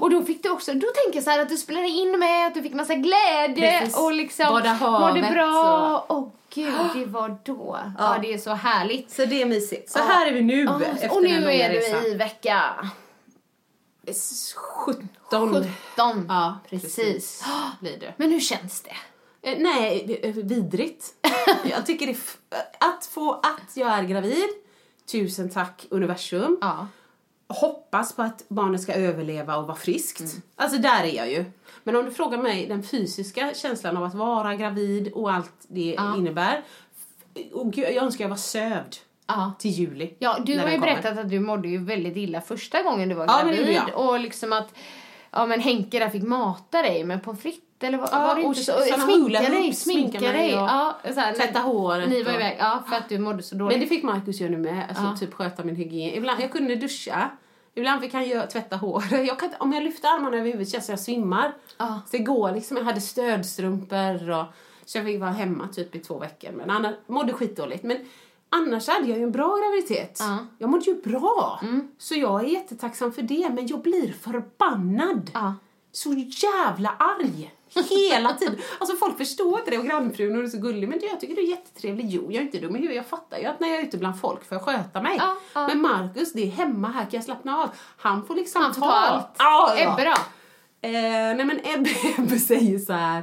Och då fick du också, då tänker jag så här att du spelade in med, att du fick massa glädje Precis. och liksom Bada mådde bra. Åh gud, det var då. Ja. det är så härligt. Så det är mysigt. Så här är vi nu Ja, efter och nu den är du i vecka 17. 17. Ja, precis. blir det. Men hur känns det? Eh, Nej, vidrigt. jag tycker det att få att jag är gravid. Tusen tack universum. Ja. Hoppas på att barnet ska överleva och vara friskt. Mm. Alltså där är jag ju. Men om du frågar mig den fysiska känslan av att vara gravid och allt det innebär. Och jag önskar jag var sövd Ja. till juli. Ja, du har ju kommer. berättat att du mådde ju väldigt illa första gången du var Ja, men gravid. gjorde jag. och liksom att ja, men Henke där fick mata dig med pommes frites eller vad, Ja, var det inte så? Sminka dig, sminka dig. Ja, så här, tvätta håret Ni var och- iväg, ja, för att du mådde så dåligt. Men det fick Markus göra nu med, alltså typ sköta min hygien. Ibland, jag kunde duscha, ibland fick han göra, tvätta håret. Jag kan, om jag lyfter armarna över huvudet känns det jag svimmar. Ja. Så det går liksom, jag hade stödstrumpor och så jag fick vara hemma typ i två veckor. Men annars, mådde skitdåligt. Men annars hade jag ju en bra graviditet. Mm. Jag mådde ju bra. Så jag är jättetacksam för det, men jag blir förbannad. Ja. Så jävla arg. Hela tiden. Alltså folk förstår inte det och grannfrun och du är så gullig. Men du, jag tycker du är jättetrevlig. Jo, jag är inte dum i huvudet. Jag fattar ju att när jag är ute bland folk får jag sköta mig. Ja, ja. Men Markus, det är hemma, här kan jag slappna av. Han får liksom Han får ta, ta allt. Ja. Ebbe då? Eh, nej men Ebbe, Ebbe säger så här.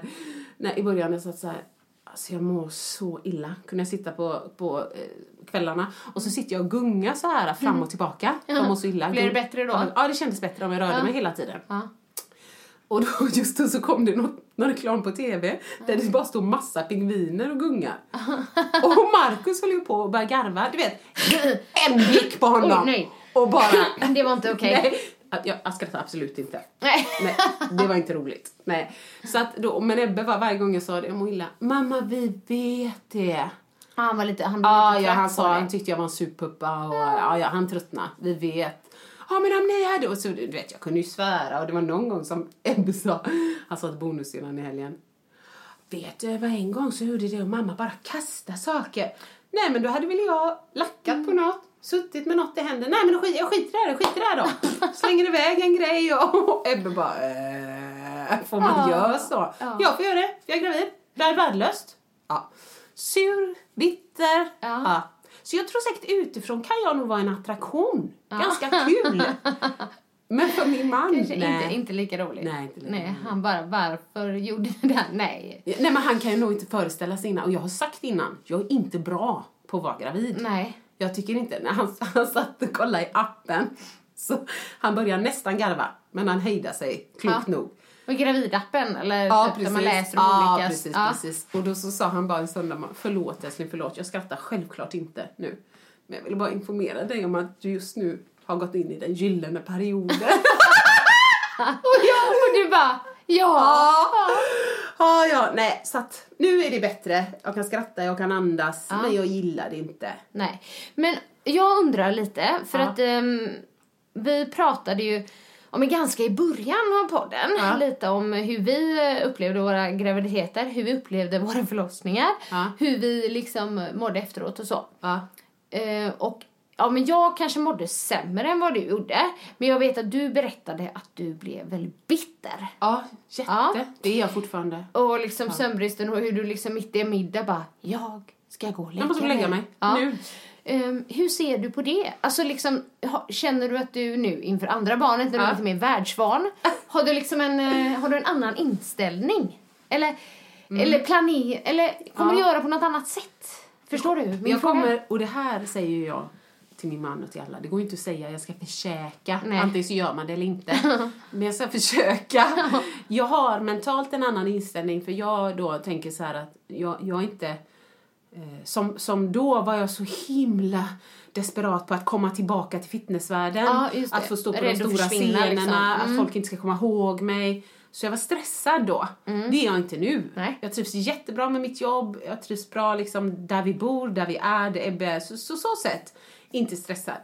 Nej, I början jag satt så här. Alltså jag mår så illa. Kunde jag sitta på, på eh, kvällarna och så sitter jag och gungar så här fram och tillbaka. Jag mår så illa. Blev det bättre då? Ja, det kändes bättre om jag rörde mig hela tiden. Ja. Och då, just då så kom det något, någon reklam på tv där det bara stod massa pingviner och gungar. och Markus höll ju på att börja garva. Du vet, en blick på honom. Oj. Och bara... Det var inte okej. Att jag, jag skrattar absolut inte. Nej. Nej, det var inte roligt. Nej. Så att då, men Ebbe var varje gång jag sa det, jag mår illa. Mamma, vi vet det. Han var lite, han blev Ja, lite ja han sa, han tyckte jag var en supuppa och ja, ja, han tröttnade. Vi vet. Ja, men om ni hade... Och så, du vet, jag kunde ju svära och det var någon gång som Ebbe sa, han sa till bonussyrran i helgen. Vet du, vad en gång så gjorde det och mamma bara kasta saker. Nej, men då hade väl jag lackat på något, suttit med något i händerna. Nej, men skit, jag skiter i det här, skiter i det här då. Slänger iväg en grej och, Ebbe bara, eh, får man Ja. göra så? Ja. Jag får göra det, för jag är gravid. Det är värdelöst. Ja. Sur, bitter. Ja. Ja. Så jag tror säkert utifrån kan jag nog vara en attraktion. Ganska kul. Men för min man, Kanske nej. inte, inte lika roligt. Nej, inte lika Nej, han bara, varför gjorde du det här? Nej. Nej men han kan ju nog inte föreställa sig innan. Och jag har sagt innan, jag är inte bra på att vara gravid. Nej. Jag tycker inte, när han, han satt och kollade i appen, så han började nästan garva. Men han hejdade sig, klokt Ja. nog. Och gravidappen, eller Ja, typ precis. man läser om ja, olika... precis, ja. precis. Och då så sa han bara en söndag, förlåt älskling, förlåt. Jag skrattar självklart inte nu. Men jag vill bara informera dig om att du just nu har gått in i den gyllene perioden. Och, jag, och du bara, ja. Ja, ja, nej, så att nu är det bättre. Jag kan skratta, jag kan andas, men jag gillar det inte. Nej. Men jag undrar lite, för Ja. att ehm, vi pratade ju om ganska i början av podden, Ja. lite om hur vi upplevde våra graviditeter, hur vi upplevde våra förlossningar, Ja. hur vi liksom mådde efteråt och så. Ja. Eh, och ja, men jag kanske mådde sämre än vad du gjorde, men jag vet att du berättade att du blev väldigt bitter. Ja, jätte. Ja. Det är jag fortfarande. Och liksom sömnbristen och hur du liksom mitt i en middag bara, jag ska gå och lägga Jag måste lägga mig. Ja. Nu. Ehm, hur ser du på det? Alltså liksom, ha, känner du att du nu inför andra barnet, när du Ja. är lite mer världsvan, har du liksom en, eh, har du en annan inställning? Eller, eller planer, eller kommer Mm. Ja. du göra på något annat sätt? Förstår du min jag fråga? kommer, och det här säger ju jag till min man och till alla. Det går ju inte att säga jag ska försöka. Nej. Antingen så gör man det eller inte. Men jag ska försöka. Jag har mentalt en annan inställning för jag då tänker så här att jag, jag inte eh, som, som då var jag så himla desperat på att komma tillbaka till fitnessvärlden. Ja, att få stå på Rädd de stora försvinna, scenerna, liksom. Mm. att folk inte ska komma ihåg mig. Så jag var stressad då. Det är jag inte nu. Mm. Nej. Jag trivs jättebra med mitt jobb, jag trivs bra liksom där vi bor, där vi är, det är. Så, så, så sätt, inte stressad.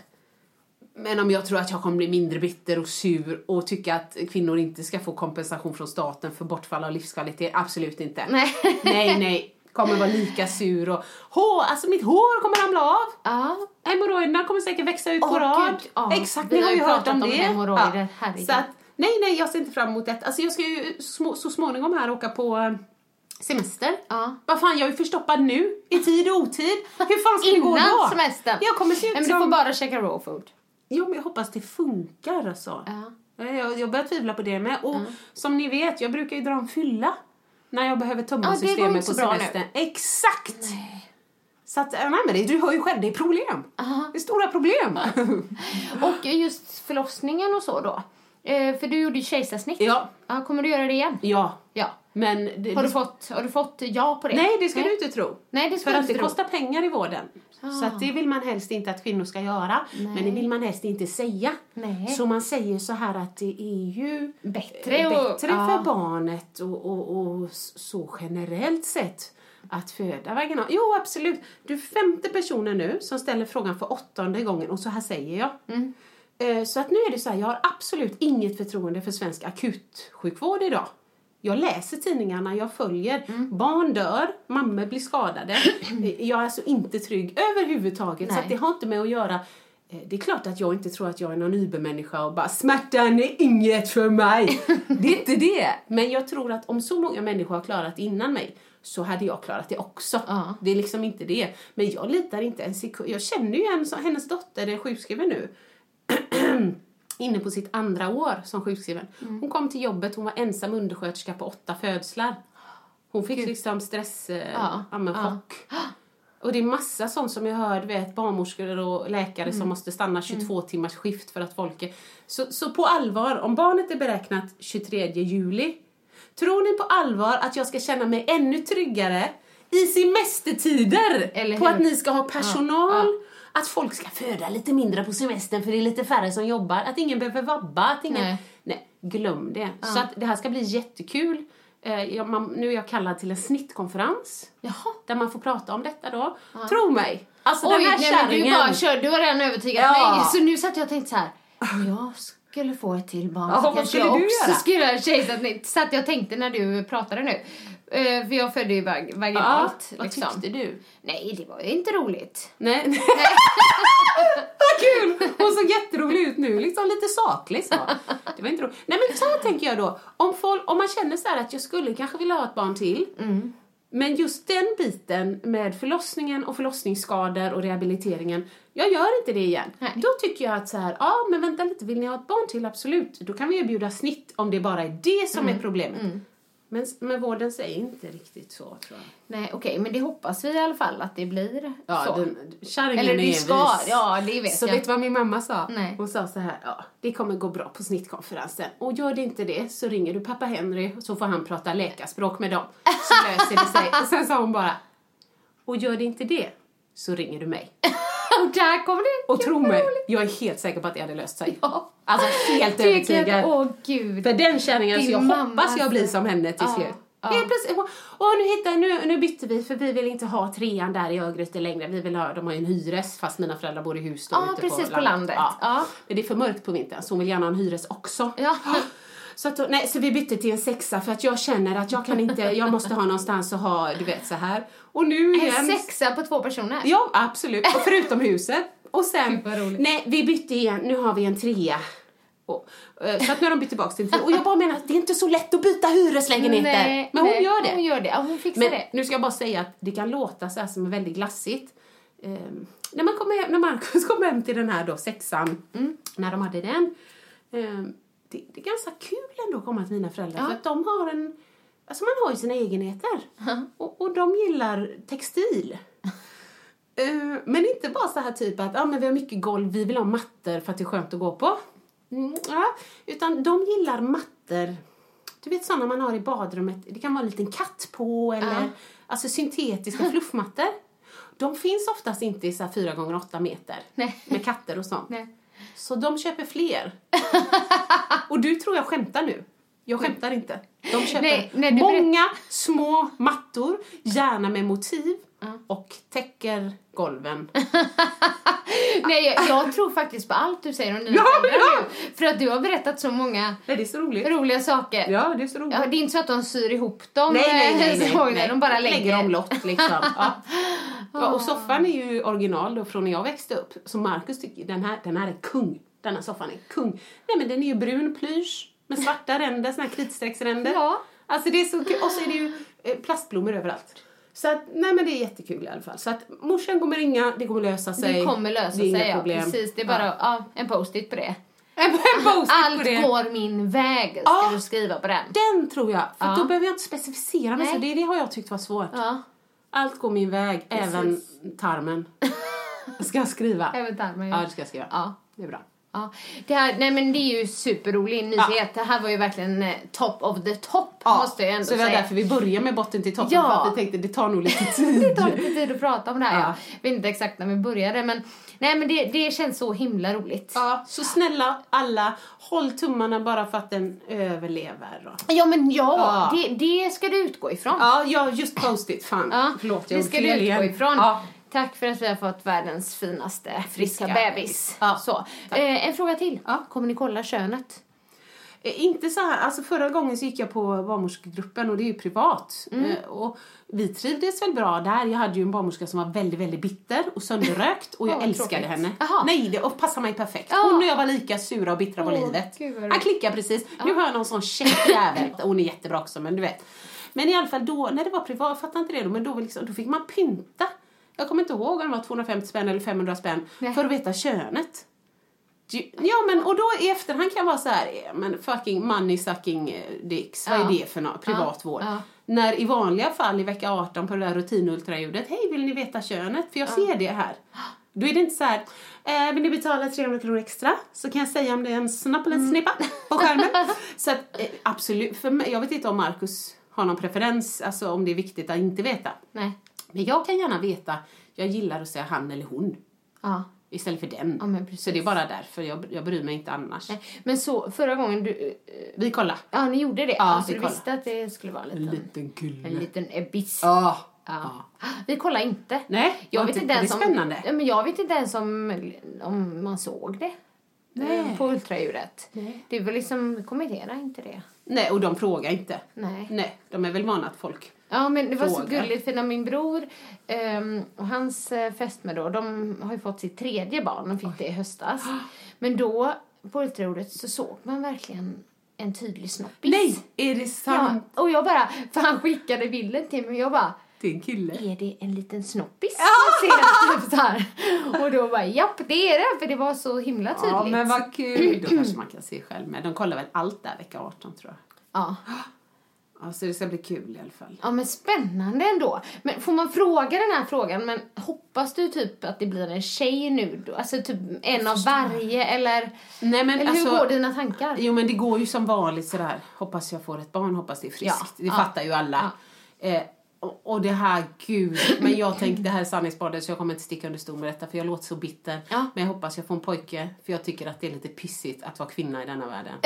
Men om jag tror att jag kommer bli mindre bitter och sur och tycka att kvinnor inte ska få kompensation från staten för bortfall av livskvalitet, absolut inte. Nej. nej, nej. Kommer vara lika sur och hår, alltså mitt hår kommer ramla av. Ja. Hemorrojderna kommer säkert växa ut på Åh, rad. Ja. Exakt, ni har ju hört om om det. herregud. Så att, nej, nej, jag ser inte fram emot det. Alltså jag ska ju så småningom här åka på eh, semester. Ja. Vad fan, jag är förstoppad nu, i tid och otid. Hur fan ska det gå Innan då? semestern. Jag kommer se ut Nej, men som... du får bara käka raw food. Jo, men jag hoppas det funkar alltså. Ja. Jag, jag börjar tvivla på det med. Och som ni vet, jag brukar ju dra en fylla när jag behöver tömma Ja, systemet på semestern. Exakt! Så att, nej men det, du hör ju själv, det är problem. Det är stora problem. Och just förlossningen och så då. Eh, för du gjorde ju kejsarsnitt. Ja. ja. Kommer du göra det igen? ja, Ja. men... Det, Har du fått, har du fått ja på det? Nej, det ska du inte tro. Nej, det ska För att det tro. kostar pengar i vården. Så att det vill man helst inte att kvinnor ska göra. Men det vill man helst inte säga. Nej. Så man säger så här att det är ju Bättre eh, och- bättre ja. för barnet och, och, och så generellt sett att föda vaginalt. Jo, absolut. Du är femte personen nu som ställer frågan för åttonde gången och så här säger jag. Mm. Eh, Så att nu är det så här, jag har absolut inget förtroende för svensk akutsjukvård idag. Jag läser tidningarna, jag följer. Mm. Barn dör, mammor blir skadade. Jag är alltså inte trygg överhuvudtaget. Så Nej. att det har inte med att göra eh, det är klart att jag inte tror att jag är någon übermänniska och bara smärtan är inget för mig. Det är inte det. Men jag tror att om så många människor har klarat innan mig så hade jag klarat det också. Ja. Det är liksom inte det. Men jag litar inte en sekund. Jag känner ju en, hennes dotter är sjukskriven nu inne på sitt andra år som sjukskriven. Mm. Hon kom till jobbet, hon var ensam undersköterska på åtta födslar. Hon fick liksom stress, eh, Ja, ja, men ja. chock. Och det är massa sånt som jag hör, vet, barnmorskor och läkare Mm. som måste stanna 22 timmars skift för att folk är... Så, så på allvar, om barnet är beräknat 23 juli, tror ni på allvar att jag ska känna mig ännu tryggare i semestertider Eller på att ni ska ha personal, Ja, att folk ska föda lite mindre på semestern för det är lite färre som jobbar, att ingen behöver vabba, att ingen... Nej. Nej, glöm det. Så att det här ska bli jättekul. Eh, jag, man, nu är jag kallad till en snittkonferens. Jaha. Där man får prata om detta då. Tro mig. Alltså Oj, den här nej, men du kärringen. bara kör, du har redan övertygat Ja. mig. Så nu satt jag och tänkte så här. jag skulle få ett till barn Ja, så vad skulle jag du också göra? skulle kejsarsnitt. Så att jag tänkte när du pratade nu. Eh, för jag födde ju vag- Ja, vaginalt. vad liksom. tyckte du? Nej, det var ju inte roligt. Nej. Vad kul! Hon såg jätterolig ut nu, liksom lite saklig så. Det var inte roligt. Nej men så här tänker jag då. Om, folk, om man känner så här att jag skulle kanske vilja ha ett barn till. Men just den biten med förlossningen och förlossningsskador och rehabiliteringen, jag gör inte det igen. Nej. Då tycker jag att så här, ja men vänta lite, vill ni ha ett barn till? Absolut. Då kan vi erbjuda snitt om det bara är det som är problemet. Men, men vården säger inte riktigt så tror jag. Nej, okej, men det hoppas vi i alla fall att det blir Ja, så. den, kärringen Eller är det ska, ja det vet Så jag. vet du vad min mamma sa? Nej. Hon sa så här, ja, det kommer gå bra på snittkonferensen. Och gör det inte det så ringer du pappa Henry så får han prata läkarspråk med dem. Så löser det sig. Och sen sa hon bara, och gör det inte det så ringer du mig. Och där kommer det. Och tro mig, jag är helt säker på att det hade löst sig. Ja. Alltså helt övertygad. Åh gud. För den kärringen, så jag hoppas jag blir alltså. som henne till Ja, slut. ja. Helt plötsligt, åh, nu, hittar, nu, nu bytte vi för vi vill inte ha trean där i Örgryte längre. Vi vill ha, de har ju en hyres fast mina föräldrar bor i hus då Ja, ute precis, på landet. Ja. Ja. Men det är för mörkt på vintern så hon vill gärna ha en hyres också. Ja. Så, att, nej, så vi bytte till en sexa för att jag känner att jag kan inte, jag måste ha någonstans att ha, du vet så här. Och nu igen. En sexa på två personer. Ja, absolut. Och förutom huset. Och sen, nej, vi bytte igen. Nu har vi en trea. Och, eh, så att nu har de bytt tillbaka till en. Och jag bara menar att det är inte så lätt att byta hyreslägenheter. Nej, men hon nej, gör det. Hon gör det. Ja, hon fixar Men det. nu ska jag bara säga att det kan låta så här som är väldigt glassigt. Ehm, när, man kommer hem, när Marcus kom hem till den här då sexan, Mm. när de hade den. ehm, det, det är ganska kul ändå att komma till mina föräldrar Ja. för att de har en, alltså man har ju sina egenheter. Och, och de gillar textil. Eh, men inte bara så här typ att ah, men vi har mycket golv, vi vill ha mattor för att det är skönt att gå på. Mm, ja. Utan de gillar mattor, du vet sådana man har i badrummet, det kan vara en liten katt på eller Ja. alltså syntetiska fluffmattor. De finns oftast inte i så här 4 gånger 8 meter Nej. med katter och sånt. Nej. Så de köper fler. och du tror jag skämtar nu. Jag skämtar inte. De köper Nej, nej, många små mattor, gärna med motiv. och täcker golven. Nej, jag, jag tror faktiskt på allt du säger om dina Ja, ja. nu. För att du har berättat så många Nej, så roliga saker. Ja, det är så roligt. Ja, det är inte så att de syr ihop dem. Nej, nej, nej. nej, så, nej. De bara lägger, om lott liksom. ja. Ja, och soffan är ju original då från när jag växte upp. Så Marcus tycker den här, den här är kung. Denna soffan är kung. Nej men den är ju brun plysch med svarta ränder, såna här kritstrecksränder. Ja. Alltså det är så kul. Och så är det ju eh, plastblommor överallt. Så att, nej men det är jättekul i alla fall. Så att morsan kommer ringa, det kommer lösa sig. Det kommer lösa Det är sig, ja. problem. Precis. Det är bara ja. en post-it på det. En post-it på Allt det. går min väg, ska Ja. du skriva på den. Den tror jag. För Ja. då behöver jag inte specificera mig Nej. så. Det, det har jag tyckt var svårt. Ja, Allt går min väg, även tarmen. Ska jag skriva? även tarmen. Ja, det ska jag skriva. Ja. Det är bra. Ja. Det, här, nej men det är ju superrolig nyhet. Det här var ju verkligen eh, top of the top, måste jag ändå så det var säga. därför vi börjar med botten till toppen. Ja. För att vi tänkte det tar nog lite tid. Det tar lite tid att prata om det här. Ja. Jag vet inte exakt när vi började men, nej, men det, det känns så himla roligt. Ja, så snälla alla, håll tummarna bara för att den överlever. Ja men ja, Ja. Det, det ska du utgå ifrån. Ja, ja, just post-it. Fan, Ja, förlåt. Jag det ska du utgå igen. ifrån. Tack för att vi har fått världens finaste friska, Friska bebis. Ja, Så. Eh, en fråga till. Ja. Kommer ni kolla könet? Eh, Inte så här, alltså förra gången så gick jag på barnmorskegruppen och det är ju privat. Mm. Eh, och vi trivdes väl bra där. Jag hade ju en barnmorska som var väldigt, väldigt bitter och sönderrökt och jag vad älskade tråkigt. henne. Jaha. Nej, det passade mig perfekt. Ja. Hon och jag var lika sura och bittra på Åh, livet. Han klickar precis. Nu har jag någon sån käck jävel. Hon är jättebra också men du vet. Men i alla fall då, när det var privat, jag fattar inte det då, men då, liksom, då fick man pynta. Jag kommer inte ihåg om det var 250 spänn eller 500 spänn Nej. för att veta könet. Ja men och då i efterhand kan jag vara så här, eh, men fucking money sucking eh, dicks, vad Ja. är det för något? Privatvård. Ja. När i vanliga fall i vecka 18 på det där rutinultraljudet, hej vill ni veta könet? För jag ser det här. Då är det inte så här, eh, vill ni betala 300 kronor extra så kan jag säga om det är en snapp eller en snippa på skärmen. så att eh, absolut, för mig, jag vet inte om Marcus har någon preferens, alltså om det är viktigt att inte veta. Nej. Men jag kan gärna veta, jag gillar att säga han eller hon Ja. istället för den. Ja, så det är bara därför, jag, jag bryr mig inte annars. Nej. Men så, förra gången du... eh, Vi kollar. Ja, ni gjorde det? Ja, alltså, vi du kollade. visste att det skulle vara en liten, kille. en liten ebiss? Ja. Ja. Vi kollar inte. Nej, jag vet inte- inte ens om, spännande. Men jag vet inte ens om, om man såg det. Nej. eh, På ultraljudet. Nej. Det är väl liksom, kommentera inte det. Nej, och de frågar inte. Nej. Nej, de är väl vana att folk... Ja men det var så gulligt för när min bror ehm, och hans eh, fästmö då, de har ju fått sitt tredje barn, de fick det i höstas. Men då, på ultraljudet så såg man verkligen en tydlig snoppis. Nej, är det Ja, sant? och jag bara, för han skickade bilden till mig och jag bara, Det är en kille. är det en liten snoppis? Jag ser typ så här. Och då bara, japp det är det, för det var så himla tydligt. Ja, men vad kul. Då kanske man kan se själv med. De kollar väl allt där vecka 18 tror jag. Ja. Ja, så det ska bli kul i alla fall. ja men spännande ändå. Men får man fråga den här frågan, men hoppas du typ att det blir en tjej nu då? Alltså typ en av varje eller, Nej, men eller hur alltså- går dina tankar? Jo men det går ju som vanligt sådär. Hoppas jag får ett barn, hoppas det är friskt. Ja, det ja, fattar ju alla. Eh, och, och det här, gud. Men jag tänker, det här är sanningsbadet så jag kommer inte sticka under stol med detta för jag låter så bitter. Ja. Men jag hoppas jag får en pojke för jag tycker att det är lite pissigt att vara kvinna i denna världen.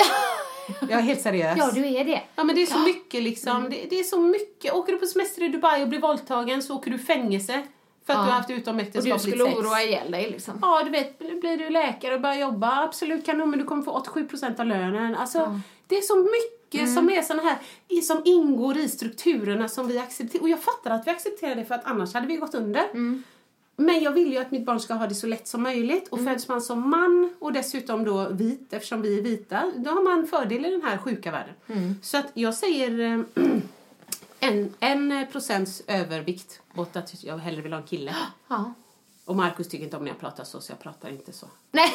jag är helt seriös. Ja, du är det. Ja men det är så mycket liksom. Mm. Det, det är så mycket. Åker du på semester i Dubai och blir våldtagen så åker du i fängelse. För att Ja. du har haft Och du utomäktenskapligt skulle sex. oroa ihjäl dig liksom. Ja, du vet, blir du läkare och börjar jobba, absolut kanon, men du kommer få 87% av lönen. Alltså, det är så mycket Mm. som är såna här, som ingår i strukturerna som vi accepterar. Och jag fattar att vi accepterar det för att annars hade vi gått under. Mm. Men jag vill ju att mitt barn ska ha det så lätt som möjligt. Och Mm. föds man som man och dessutom då vit, eftersom vi är vita, då har man fördel i den här sjuka världen. Mm. Så att jag säger eh, en, en procents övervikt åt att jag hellre vill ha en kille. Ja. Och Markus tycker inte om när jag pratar så, så jag pratar inte så. Nej.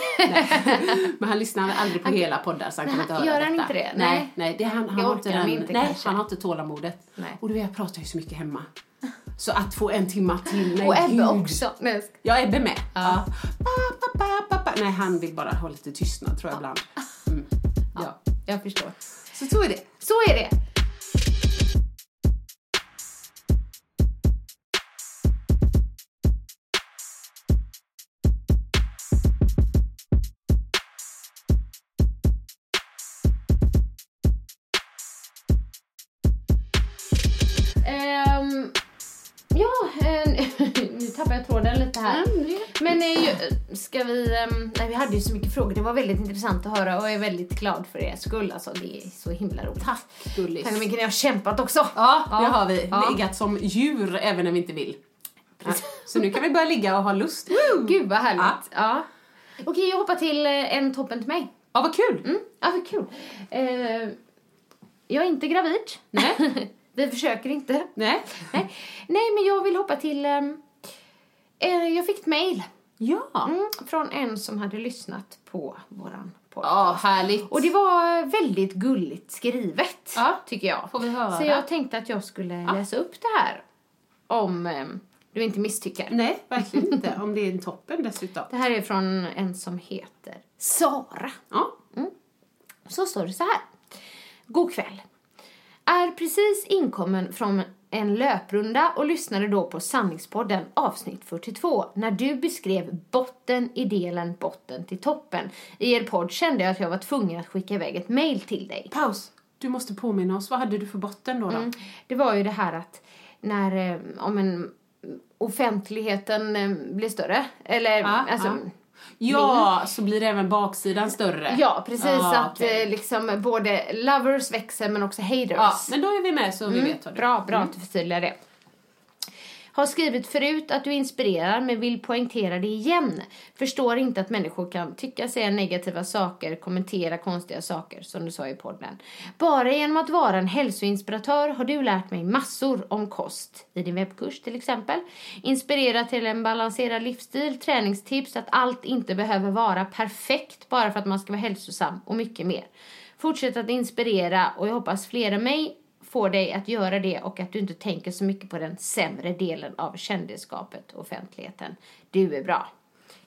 Men han lyssnar aldrig på hela poddar så han Nej, inte höra gör detta. han inte det? Nej, Nej. nej det, han, han, har inte han den, inte nej, han har inte tålamodet. Nej. Och du vet, jag pratar ju så mycket hemma. Så att få en timma till, nej Och Ebbe gud. också. Nej, Ja, Ebbe med. Ja. Pa. Nej, han vill bara ha lite tystnad tror jag ibland. Mm. Ja. Jag förstår. Så så är det. Så är det. Tappade jag tråden lite här. Mm, det- Men eh, ju- ska vi... ehm, nej, vi hade ju så mycket frågor. Det var väldigt intressant att höra och jag är väldigt glad för er skull. Alltså, det är så himla roligt. Tack gullis. Tänk hur mycket ni har kämpat också. Ja, Ja. det har vi. Ja. Legat som djur även när vi inte vill. Ja, Så nu kan vi börja ligga och ha lust. Woo! Gud vad härligt. Ja. Okej, jag hoppar till eh, en toppen till mig. Ja, vad kul! Mm. Ja, vad kul. Eh, jag är inte gravid. Nej. vi försöker inte. Nej. Nej. Nej, men jag vill hoppa till... eh, jag fick ett mejl Ja. mm, från en som hade lyssnat på våran podcast. Ja, härligt. Och det var väldigt gulligt skrivet, Ja. tycker jag. Får vi höra? Så jag tänkte att jag skulle läsa upp det här. Om ehm, du inte misstycker. Nej, verkligen inte. Om det är en toppen dessutom. Det här är från en som heter Sara. Ja. Så står det så här. God kväll. Är precis inkommen från en löprunda och lyssnade då på Sanningspodden avsnitt 42 när du beskrev botten i delen botten till toppen. I er podd kände jag att jag var tvungen att skicka iväg ett mail till dig. Paus. Du måste påminna oss. Vad hade du för botten då? då? Mm. Det var ju det här att när eh, om en offentligheten eh, blir större eller Ja, alltså ja. Ja, så blir även baksidan större. Ja, precis. Ja, att okej. eh, liksom både lovers växer men också haters. Ja, men då är vi med så vi vet vad det Bra, bra att du förtydligar det. Har skrivit förut att du inspirerar men vill poängtera det igen. Förstår inte att människor kan tycka, säga negativa saker, kommentera konstiga saker som du sa i podden. Bara genom att vara en hälsoinspiratör har du lärt mig massor om kost. I din webbkurs till exempel. Inspirera till en balanserad livsstil, träningstips, att allt inte behöver vara perfekt bara för att man ska vara hälsosam och mycket mer. Fortsätt att inspirera och jag hoppas fler än mig får dig att göra det och att du inte tänker så mycket på den sämre delen av kändisskapet och offentligheten. Du är bra.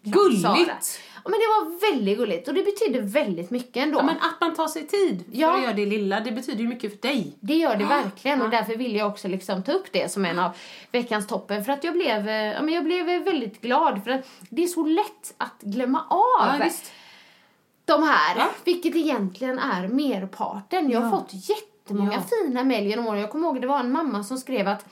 Gulligt! Ja, men det var väldigt gulligt och det betyder väldigt mycket ändå. Ja, men att man tar sig tid för Ja. att göra det lilla, det betyder ju mycket för dig. Det gör det verkligen och därför vill jag också liksom ta upp det som en av veckans toppen för att jag blev, eh, ja, men jag blev väldigt glad för att det är så lätt att glömma av de här, vilket egentligen är merparten. Jag har fått jättemånga Ja. fina mejl genom åren. Jag kommer ihåg det var en mamma som skrev att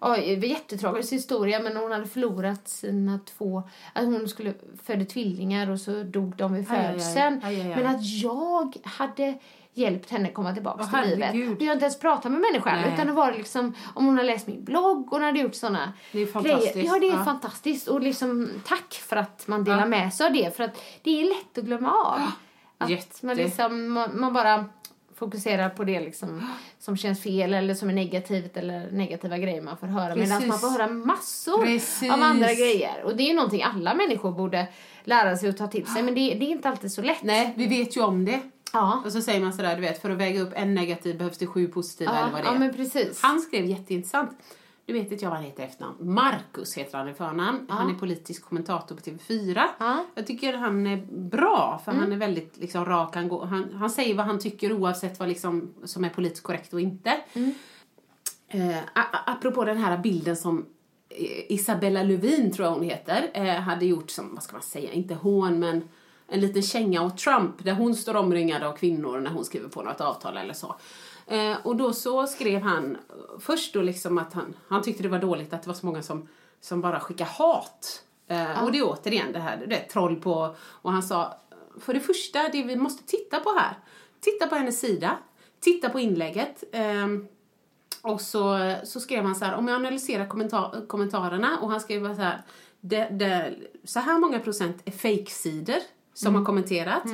var jättetragisk historia men hon hade förlorat sina två, att hon skulle födde tvillingar och så dog de vid födseln. Men att jag hade hjälpt henne komma tillbaka Åh, till livet. Och jag har inte ens pratat med människan Nej. utan det var liksom om hon har läst min blogg och hon hade gjort såna Det är fantastiskt. grejer. Ja, det är Ja. fantastiskt och liksom tack för att man delar Ja. med sig av det för att det är lätt att glömma av. Att Jätte. man, liksom, man, man bara fokuserar på det liksom, som känns fel eller som är negativt eller negativa grejer man får höra. Medan man får höra massor Precis. av andra grejer. Och det är ju någonting alla människor borde lära sig att ta till sig. Men det, det är inte alltid så lätt. Nej, vi vet ju om det. Ja, Och så säger man sådär, du vet, för att väga upp en negativ behövs det sju positiva eller ja, vad det är. ja men precis. Han skrev jätteintressant. Du vet inte jag vad han heter efternamn. Marcus heter han i förnamn. Han är politisk kommentator på TV4. Ja. Mm. Jag tycker han är bra, för han är väldigt liksom, rak. Han, går, han, han säger vad han tycker oavsett vad liksom, som är politiskt korrekt och inte. Mm. Eh, apropå den här bilden som eh, Isabella Lövin, tror jag hon heter, eh, hade gjort som, vad ska man säga, inte hån men en liten känga åt Trump där hon står omringad av kvinnor när hon skriver på något avtal eller så. Eh, och då så skrev han eh, först då liksom att han, han tyckte det var dåligt att det var så många som, som bara skickar hat. Eh, Och det är återigen det här, det är troll på, och han sa, för det första, det vi måste titta på här, titta på hennes sida, titta på inlägget, ehm, och så, så skrev han så här, om jag analyserar kommentar, kommentarerna och han skrev så här, det, det, så här många procent är fake-sidor som har kommenterat.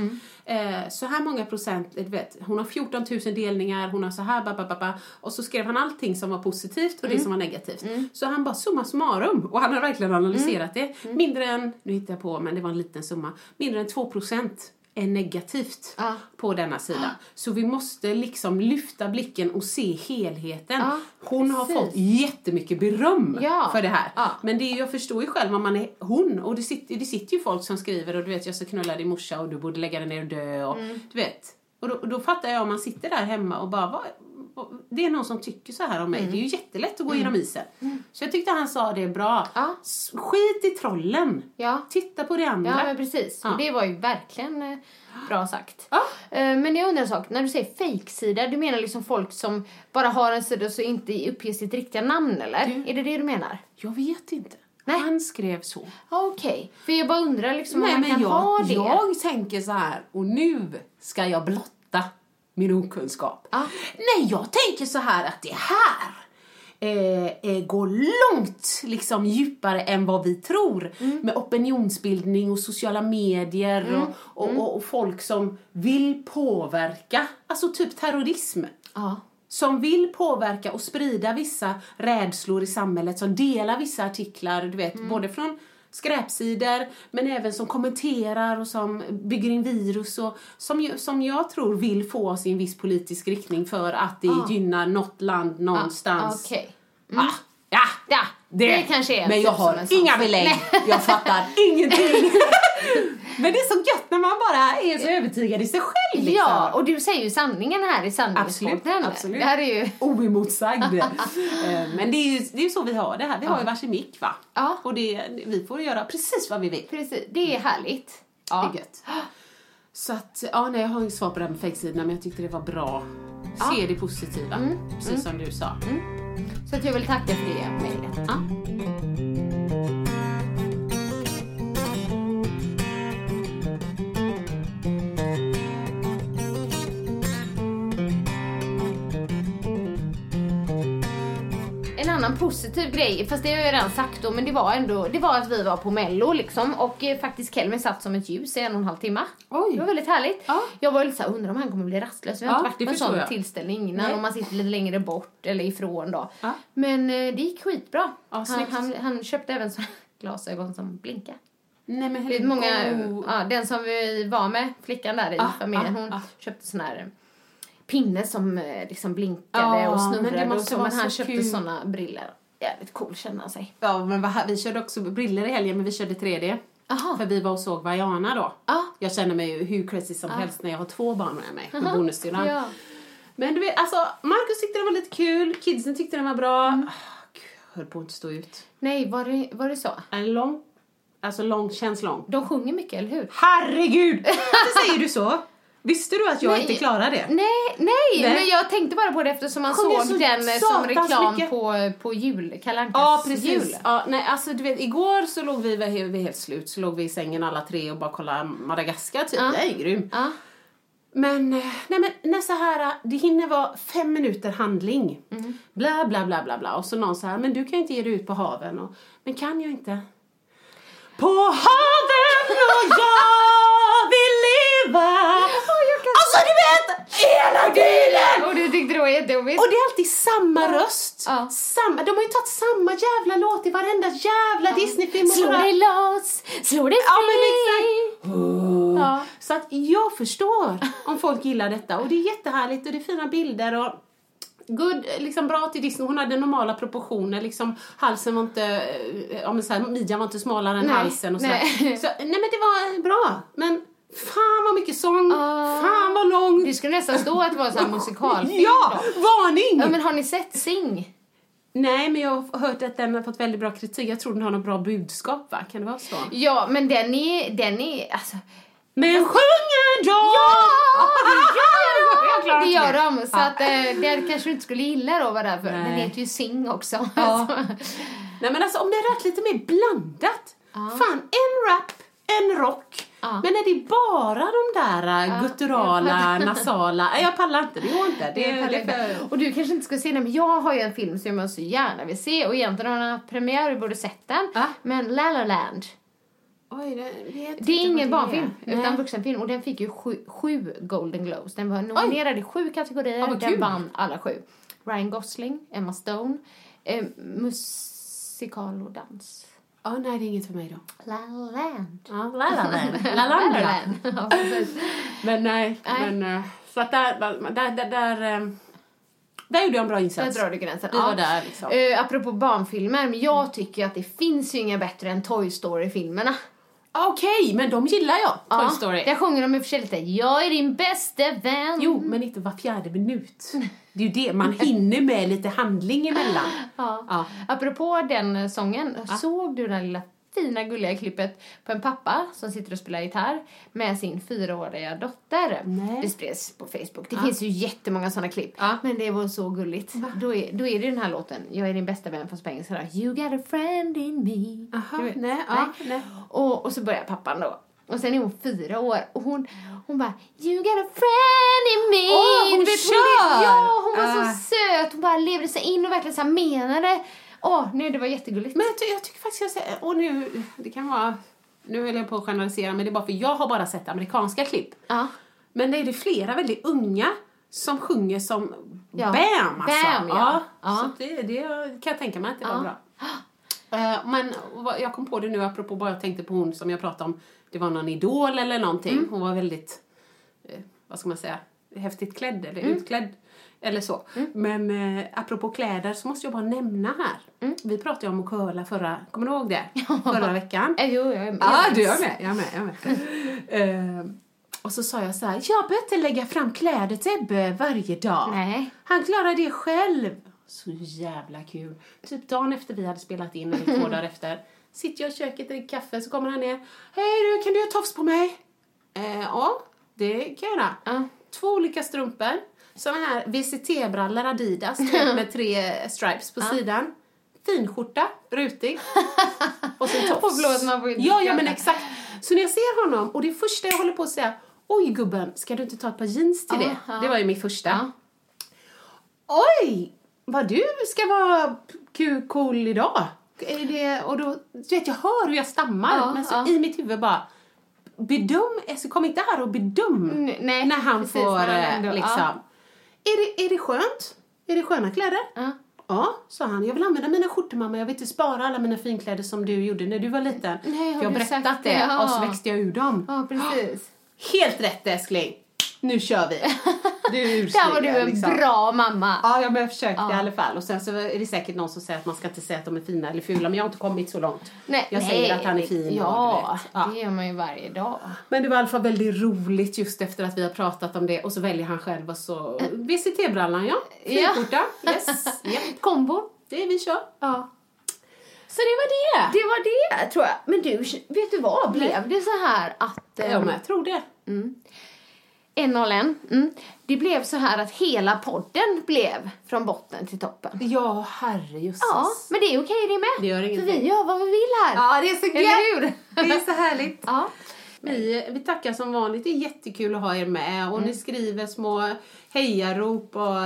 Eh, så här många procent, du vet, hon har 14 000 delningar, hon har så här, ba, ba, ba, ba. Och så skrev han allting som var positivt och det som var negativt. Så han bara summa summarum, och han har verkligen analyserat det. Mindre än, nu hittar jag på, men det var en liten summa, mindre än 2 procent är negativt Ja. på denna sida. Så vi måste liksom lyfta blicken och se helheten. Ja, hon har fått jättemycket beröm Ja. för det här. Ja. Men det är, jag förstår ju själv om man är hon och det sitter, det sitter ju folk som skriver och du vet jag ska knulla din morsa och du borde lägga dig ner och dö och Mm. du vet. Och då, då fattar jag om man sitter där hemma och bara vad, det är någon som tycker så här om mig. Mm. Det är ju jättelätt att gå genom isen. Så jag tyckte han sa det bra. Ja. Skit i trollen. Ja. Titta på det andra. Ja, men precis. Ja. Det var ju verkligen eh, bra sagt. Ja. Eh, men jag undrar en sak. När du säger fejksida, du menar liksom folk som bara har en sida så inte uppger sitt riktiga namn, eller? Du- Är det det du menar? Jag vet inte. Nej. Han skrev så. Okej, för jag bara undrar liksom om Nej, man men kan jag, ha det. jag tänker så här, och nu ska jag blotta min okunskap. Ja. Nej, jag tänker så här att det här eh, eh, går långt liksom, djupare än vad vi tror. Mm. Med opinionsbildning och sociala medier och, och, Mm. och, och folk som vill påverka. Alltså typ terrorism. Ja. Som vill påverka och sprida vissa rädslor i samhället, som delar vissa artiklar, du vet, Mm. både från skräpsidor men även som kommenterar och som bygger in virus och som, som jag tror vill få oss i en viss politisk riktning för att det Ah. gynnar något land någonstans. Okej. Ah, ja, Ja, det, kanske är Men jag har inga belägg, jag fattar ingenting. Men det är så gött när man bara är så övertygad i sig själv. Liksom. Ja, och du säger ju sanningen här i sanningspodden. Absolut, absolut. Det här är ju... oemotsagd. Eh, Men det är ju det är så vi har det här. Vi har ju varsin mick va? Ja. Och det, vi får göra precis vad vi vill. Precis, det är härligt. Ja. Det är gött. Så att, ja nej jag har inget svar på det här med fejksidorna men jag tyckte det var bra. Se det positiva, precis som du sa. Så att jag vill tacka för det mejlet. Ja. Annan positiv grej, fast det har jag redan sagt då, men det var ändå, det var att vi var på mello liksom och eh, faktiskt Kelvin satt som ett ljus i en och en halv timme. Oj. Det var väldigt härligt. Ja. Jag var lite såhär, undrar om han kommer bli rastlös. Vi har Ja, inte varit på en sån jag. tillställning innan Nej. om man sitter lite längre bort eller ifrån då. Ja. Men eh, det gick skitbra. Ja, han, han, han köpte även såna glasögon som blinkar. Nej men Det är många, ja, den som vi var med, flickan där i Ah, familjen, ah, hon ah. köpte sån här pinne som eh, liksom blinkade Ja, och men det snurrade och måste så, vara men han så köpte såna briller. Jävligt cool kände han sig. Ja men vi körde också briller i helgen men vi körde 3D. Jaha. För vi var och såg Vaiana då. Ja. Jag känner mig ju hur crazy som helst när jag har två barn med mig. Med bonussyrran. Ja. Men du vet, alltså Marcus tyckte det var lite kul, kidsen tyckte den var bra. Mm. Ah, gud, höll på att inte stå ut. Nej, var det, var det så? En lång, alltså lång, känns lång. De sjunger mycket, eller hur? Herregud! Varför säger du så? Visste du att jag Nej. inte klarar det? Nej, nej, Nej. men jag tänkte bara på det eftersom man Sjunger såg så den eh, som reklam mycket. på, på jul, Kalle Ja, precis. jul. Ja, nej, alltså, du vet, igår så låg vi, var helt slut, så låg vi i sängen alla tre och bara kollade Madagaskar typ. Ja. Det är grym. Ja. Men, eh, nej men när så här, det hinner vara fem minuter handling. Mm. Bla, bla, bla, bla, bla. Och så någon så här, men du kan ju inte ge dig ut på haven. Och, men kan jag inte? På haven och jag hela tiden! Och du tyckte det var jättejobbigt? Och det är alltid samma röst. Ja. Samma, de har ju tagit samma jävla låt i varenda jävla Disneyfilm. och Slå dig loss, slå dig Ja men fri. exakt. Ja. Så att jag förstår om folk gillar detta och det är jättehärligt och det är fina bilder och Good, liksom bra till Disney. Hon hade normala proportioner. Liksom, halsen var inte, eh, ja, men så här, midjan var inte smalare än Nej, halsen. Och så, nej. så Nej men det var bra. Men fan vad mycket sång. Ah. Fan vad lång. Det skulle nästan stå att det var en här musikalfilm Ja, då. varning! Ja men har ni sett Sing? Nej men jag har hört att den har fått väldigt bra kritik. Jag tror den har något bra budskap va? Kan det vara så? Ja men den är, den är, alltså Men sjunger de? Jag klarar det gör de. Så att eh, det kanske du inte skulle gilla då vara där för. Den heter ju Sing också. Ja. Alltså. Nej men alltså om det är rätt lite mer blandat. Fan, en rap, en rock. Men är det bara de där ja, gutturala, nasala? Nej, jag pallar inte, det går inte. Det, Det det. Och du kanske inte ska se den, men jag har ju en film som jag så gärna vill se och egentligen har den haft premiär, du borde sett den. Ja. Men La La Land. Oj, det, Det är ingen barnfilm, utan Nej. vuxenfilm. Och den fick ju sju, sju Golden Globes. Den var nominerad i sju kategorier. Vad den kul. vann alla sju. Ryan Gosling, Emma Stone, eh, musikal och dans. Ja, nej, det är inget för mig då. La La Land. Ja, la la land. La land, La Ja, precis. Men nej, Nej. men... eh, Så att där, där, där, där, eh, där gjorde jag en bra Där insats. drar du gränsen. Vi var där liksom. Eh, apropå barnfilmer, men jag tycker att det finns ju inga bättre än Toy Story-filmerna. Okej, men de gillar jag. Toy Story. Där sjunger de i och för sig lite Jag är din bästa vän. Jo, men inte var fjärde minut. Det är ju det, man hinner med lite handling emellan. Ja. Ja. Apropå den sången, såg du den lilla fina gulliga klippet på en pappa som sitter och spelar gitarr med sin fyraåriga dotter. Nej. Det spreds på Facebook. Det finns ju jättemånga sådana klipp. Ja. Men det var så gulligt. Då är, då är det den här låten, Jag är din bästa vän fast på engelska då. You got a friend in me. Aha, vet? nej, ja, nej. Och, och så börjar pappan då. Och sen är hon fyra år och hon, hon bara You got a friend in me. Åh, hon Du vet, kör! ja, hon var Ah. så söt. Hon bara levde sig in och verkligen så menade. Åh, nej det var jättegulligt. Men jag, ty- jag tycker faktiskt jag säger, och nu, det kan vara, nu höll jag på att generalisera men det är bara för jag har bara sett amerikanska klipp. ja. Men det är det flera väldigt unga som sjunger som Ja. BAM alltså. Bam, ja. Ja. Så det, det kan jag tänka mig att det var Ja. bra. Eh, Men jag kom på det nu apropå bara jag tänkte på hon som jag pratade om. Det var någon idol eller någonting. Mm. Hon var väldigt, eh, vad ska man säga, häftigt klädd eller Mm. utklädd. Eller så. Men eh, apropå kläder så måste jag bara nämna här. Mm. Vi pratade ju om att curla förra, kommer du ihåg det? Förra veckan. Eh, Jo, jag är med. Ja, du är med. Jag är med. Jag är med. Eh, och så sa jag så här, jag behöver inte lägga fram kläder till Ebbe varje dag. Nej. Han klarar det själv. Så jävla kul. Typ dagen efter vi hade spelat in, eller två dagar efter, sitter jag i köket, dricker kaffe, så kommer han ner. Hej du, kan du göra tofs på mig? Eh, ja, det kan jag göra. Ja. Två olika strumpor. Såna här VCT-brallor Adidas, vet, med tre stripes på sidan. Finskjorta, rutig. Och så en tofs. Och förlåt, man får inte Ja, ja men exakt. Så när jag ser honom, och det första jag håller på att säga, oj gubben, ska du inte ta ett par jeans till det? Det var ju mitt första. Oj, vad du ska vara cool idag. Det, och då, du vet, jag hör hur jag stammar, Ja, men så ja. i mitt huvud bara, bedöm, alltså, kom inte här och bedöm N- nej, när han precis, får, när han eh, ändå- liksom. ja. Är, det, är det skönt? Är det sköna kläder? Ja. Ja, sa han. Jag vill använda mina skjortor mamma. Jag vill inte spara alla mina finkläder som du gjorde när du var liten. Nej, har jag har berättat det? Ja. och så växte jag ur dem. Ja, precis. Helt rätt älskling. Nu kör vi. Du är Där var du en liksom. bra mamma. Ja, ja, men jag försökte Ja. i alla fall. Och sen så är det säkert någon som säger att man ska inte säga att de är fina eller fula, men jag har inte kommit så långt. Nej, jag nej, säger att han är fin. Ja, ja. det gör man ju varje dag. Men det var i alla fall väldigt roligt just efter att vi har pratat om det och så väljer han själv och så VCT-brallan ja. Ja. Finskjorta. Yes. Japp. Kombo. Det är vi kör. Ja. Så det var det. Det var det, tror jag. Men du, vet du vad? Blev det så här att... Ja, ehm, men jag tror det. 101. Mm. Det blev så här att hela podden blev från botten till toppen. Ja, herrejösses. Ja, men det är okej det med. Det gör För vi gör vad vi vill här. Ja, det är så hur? Det är så härligt. Ja. Vi, vi tackar som vanligt. Det är jättekul att ha er med. Och ni skriver små hejarop och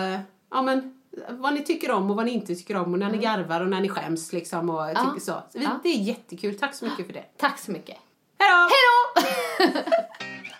ja, men, vad ni tycker om och vad ni inte tycker om. Och när ni garvar och när ni skäms. Liksom, och tycker så. så vi, Ja. Det är jättekul. Tack så mycket för det. Tack så mycket. Hej då! Hej då!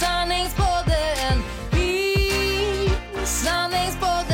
sanningspodden i sanningspodden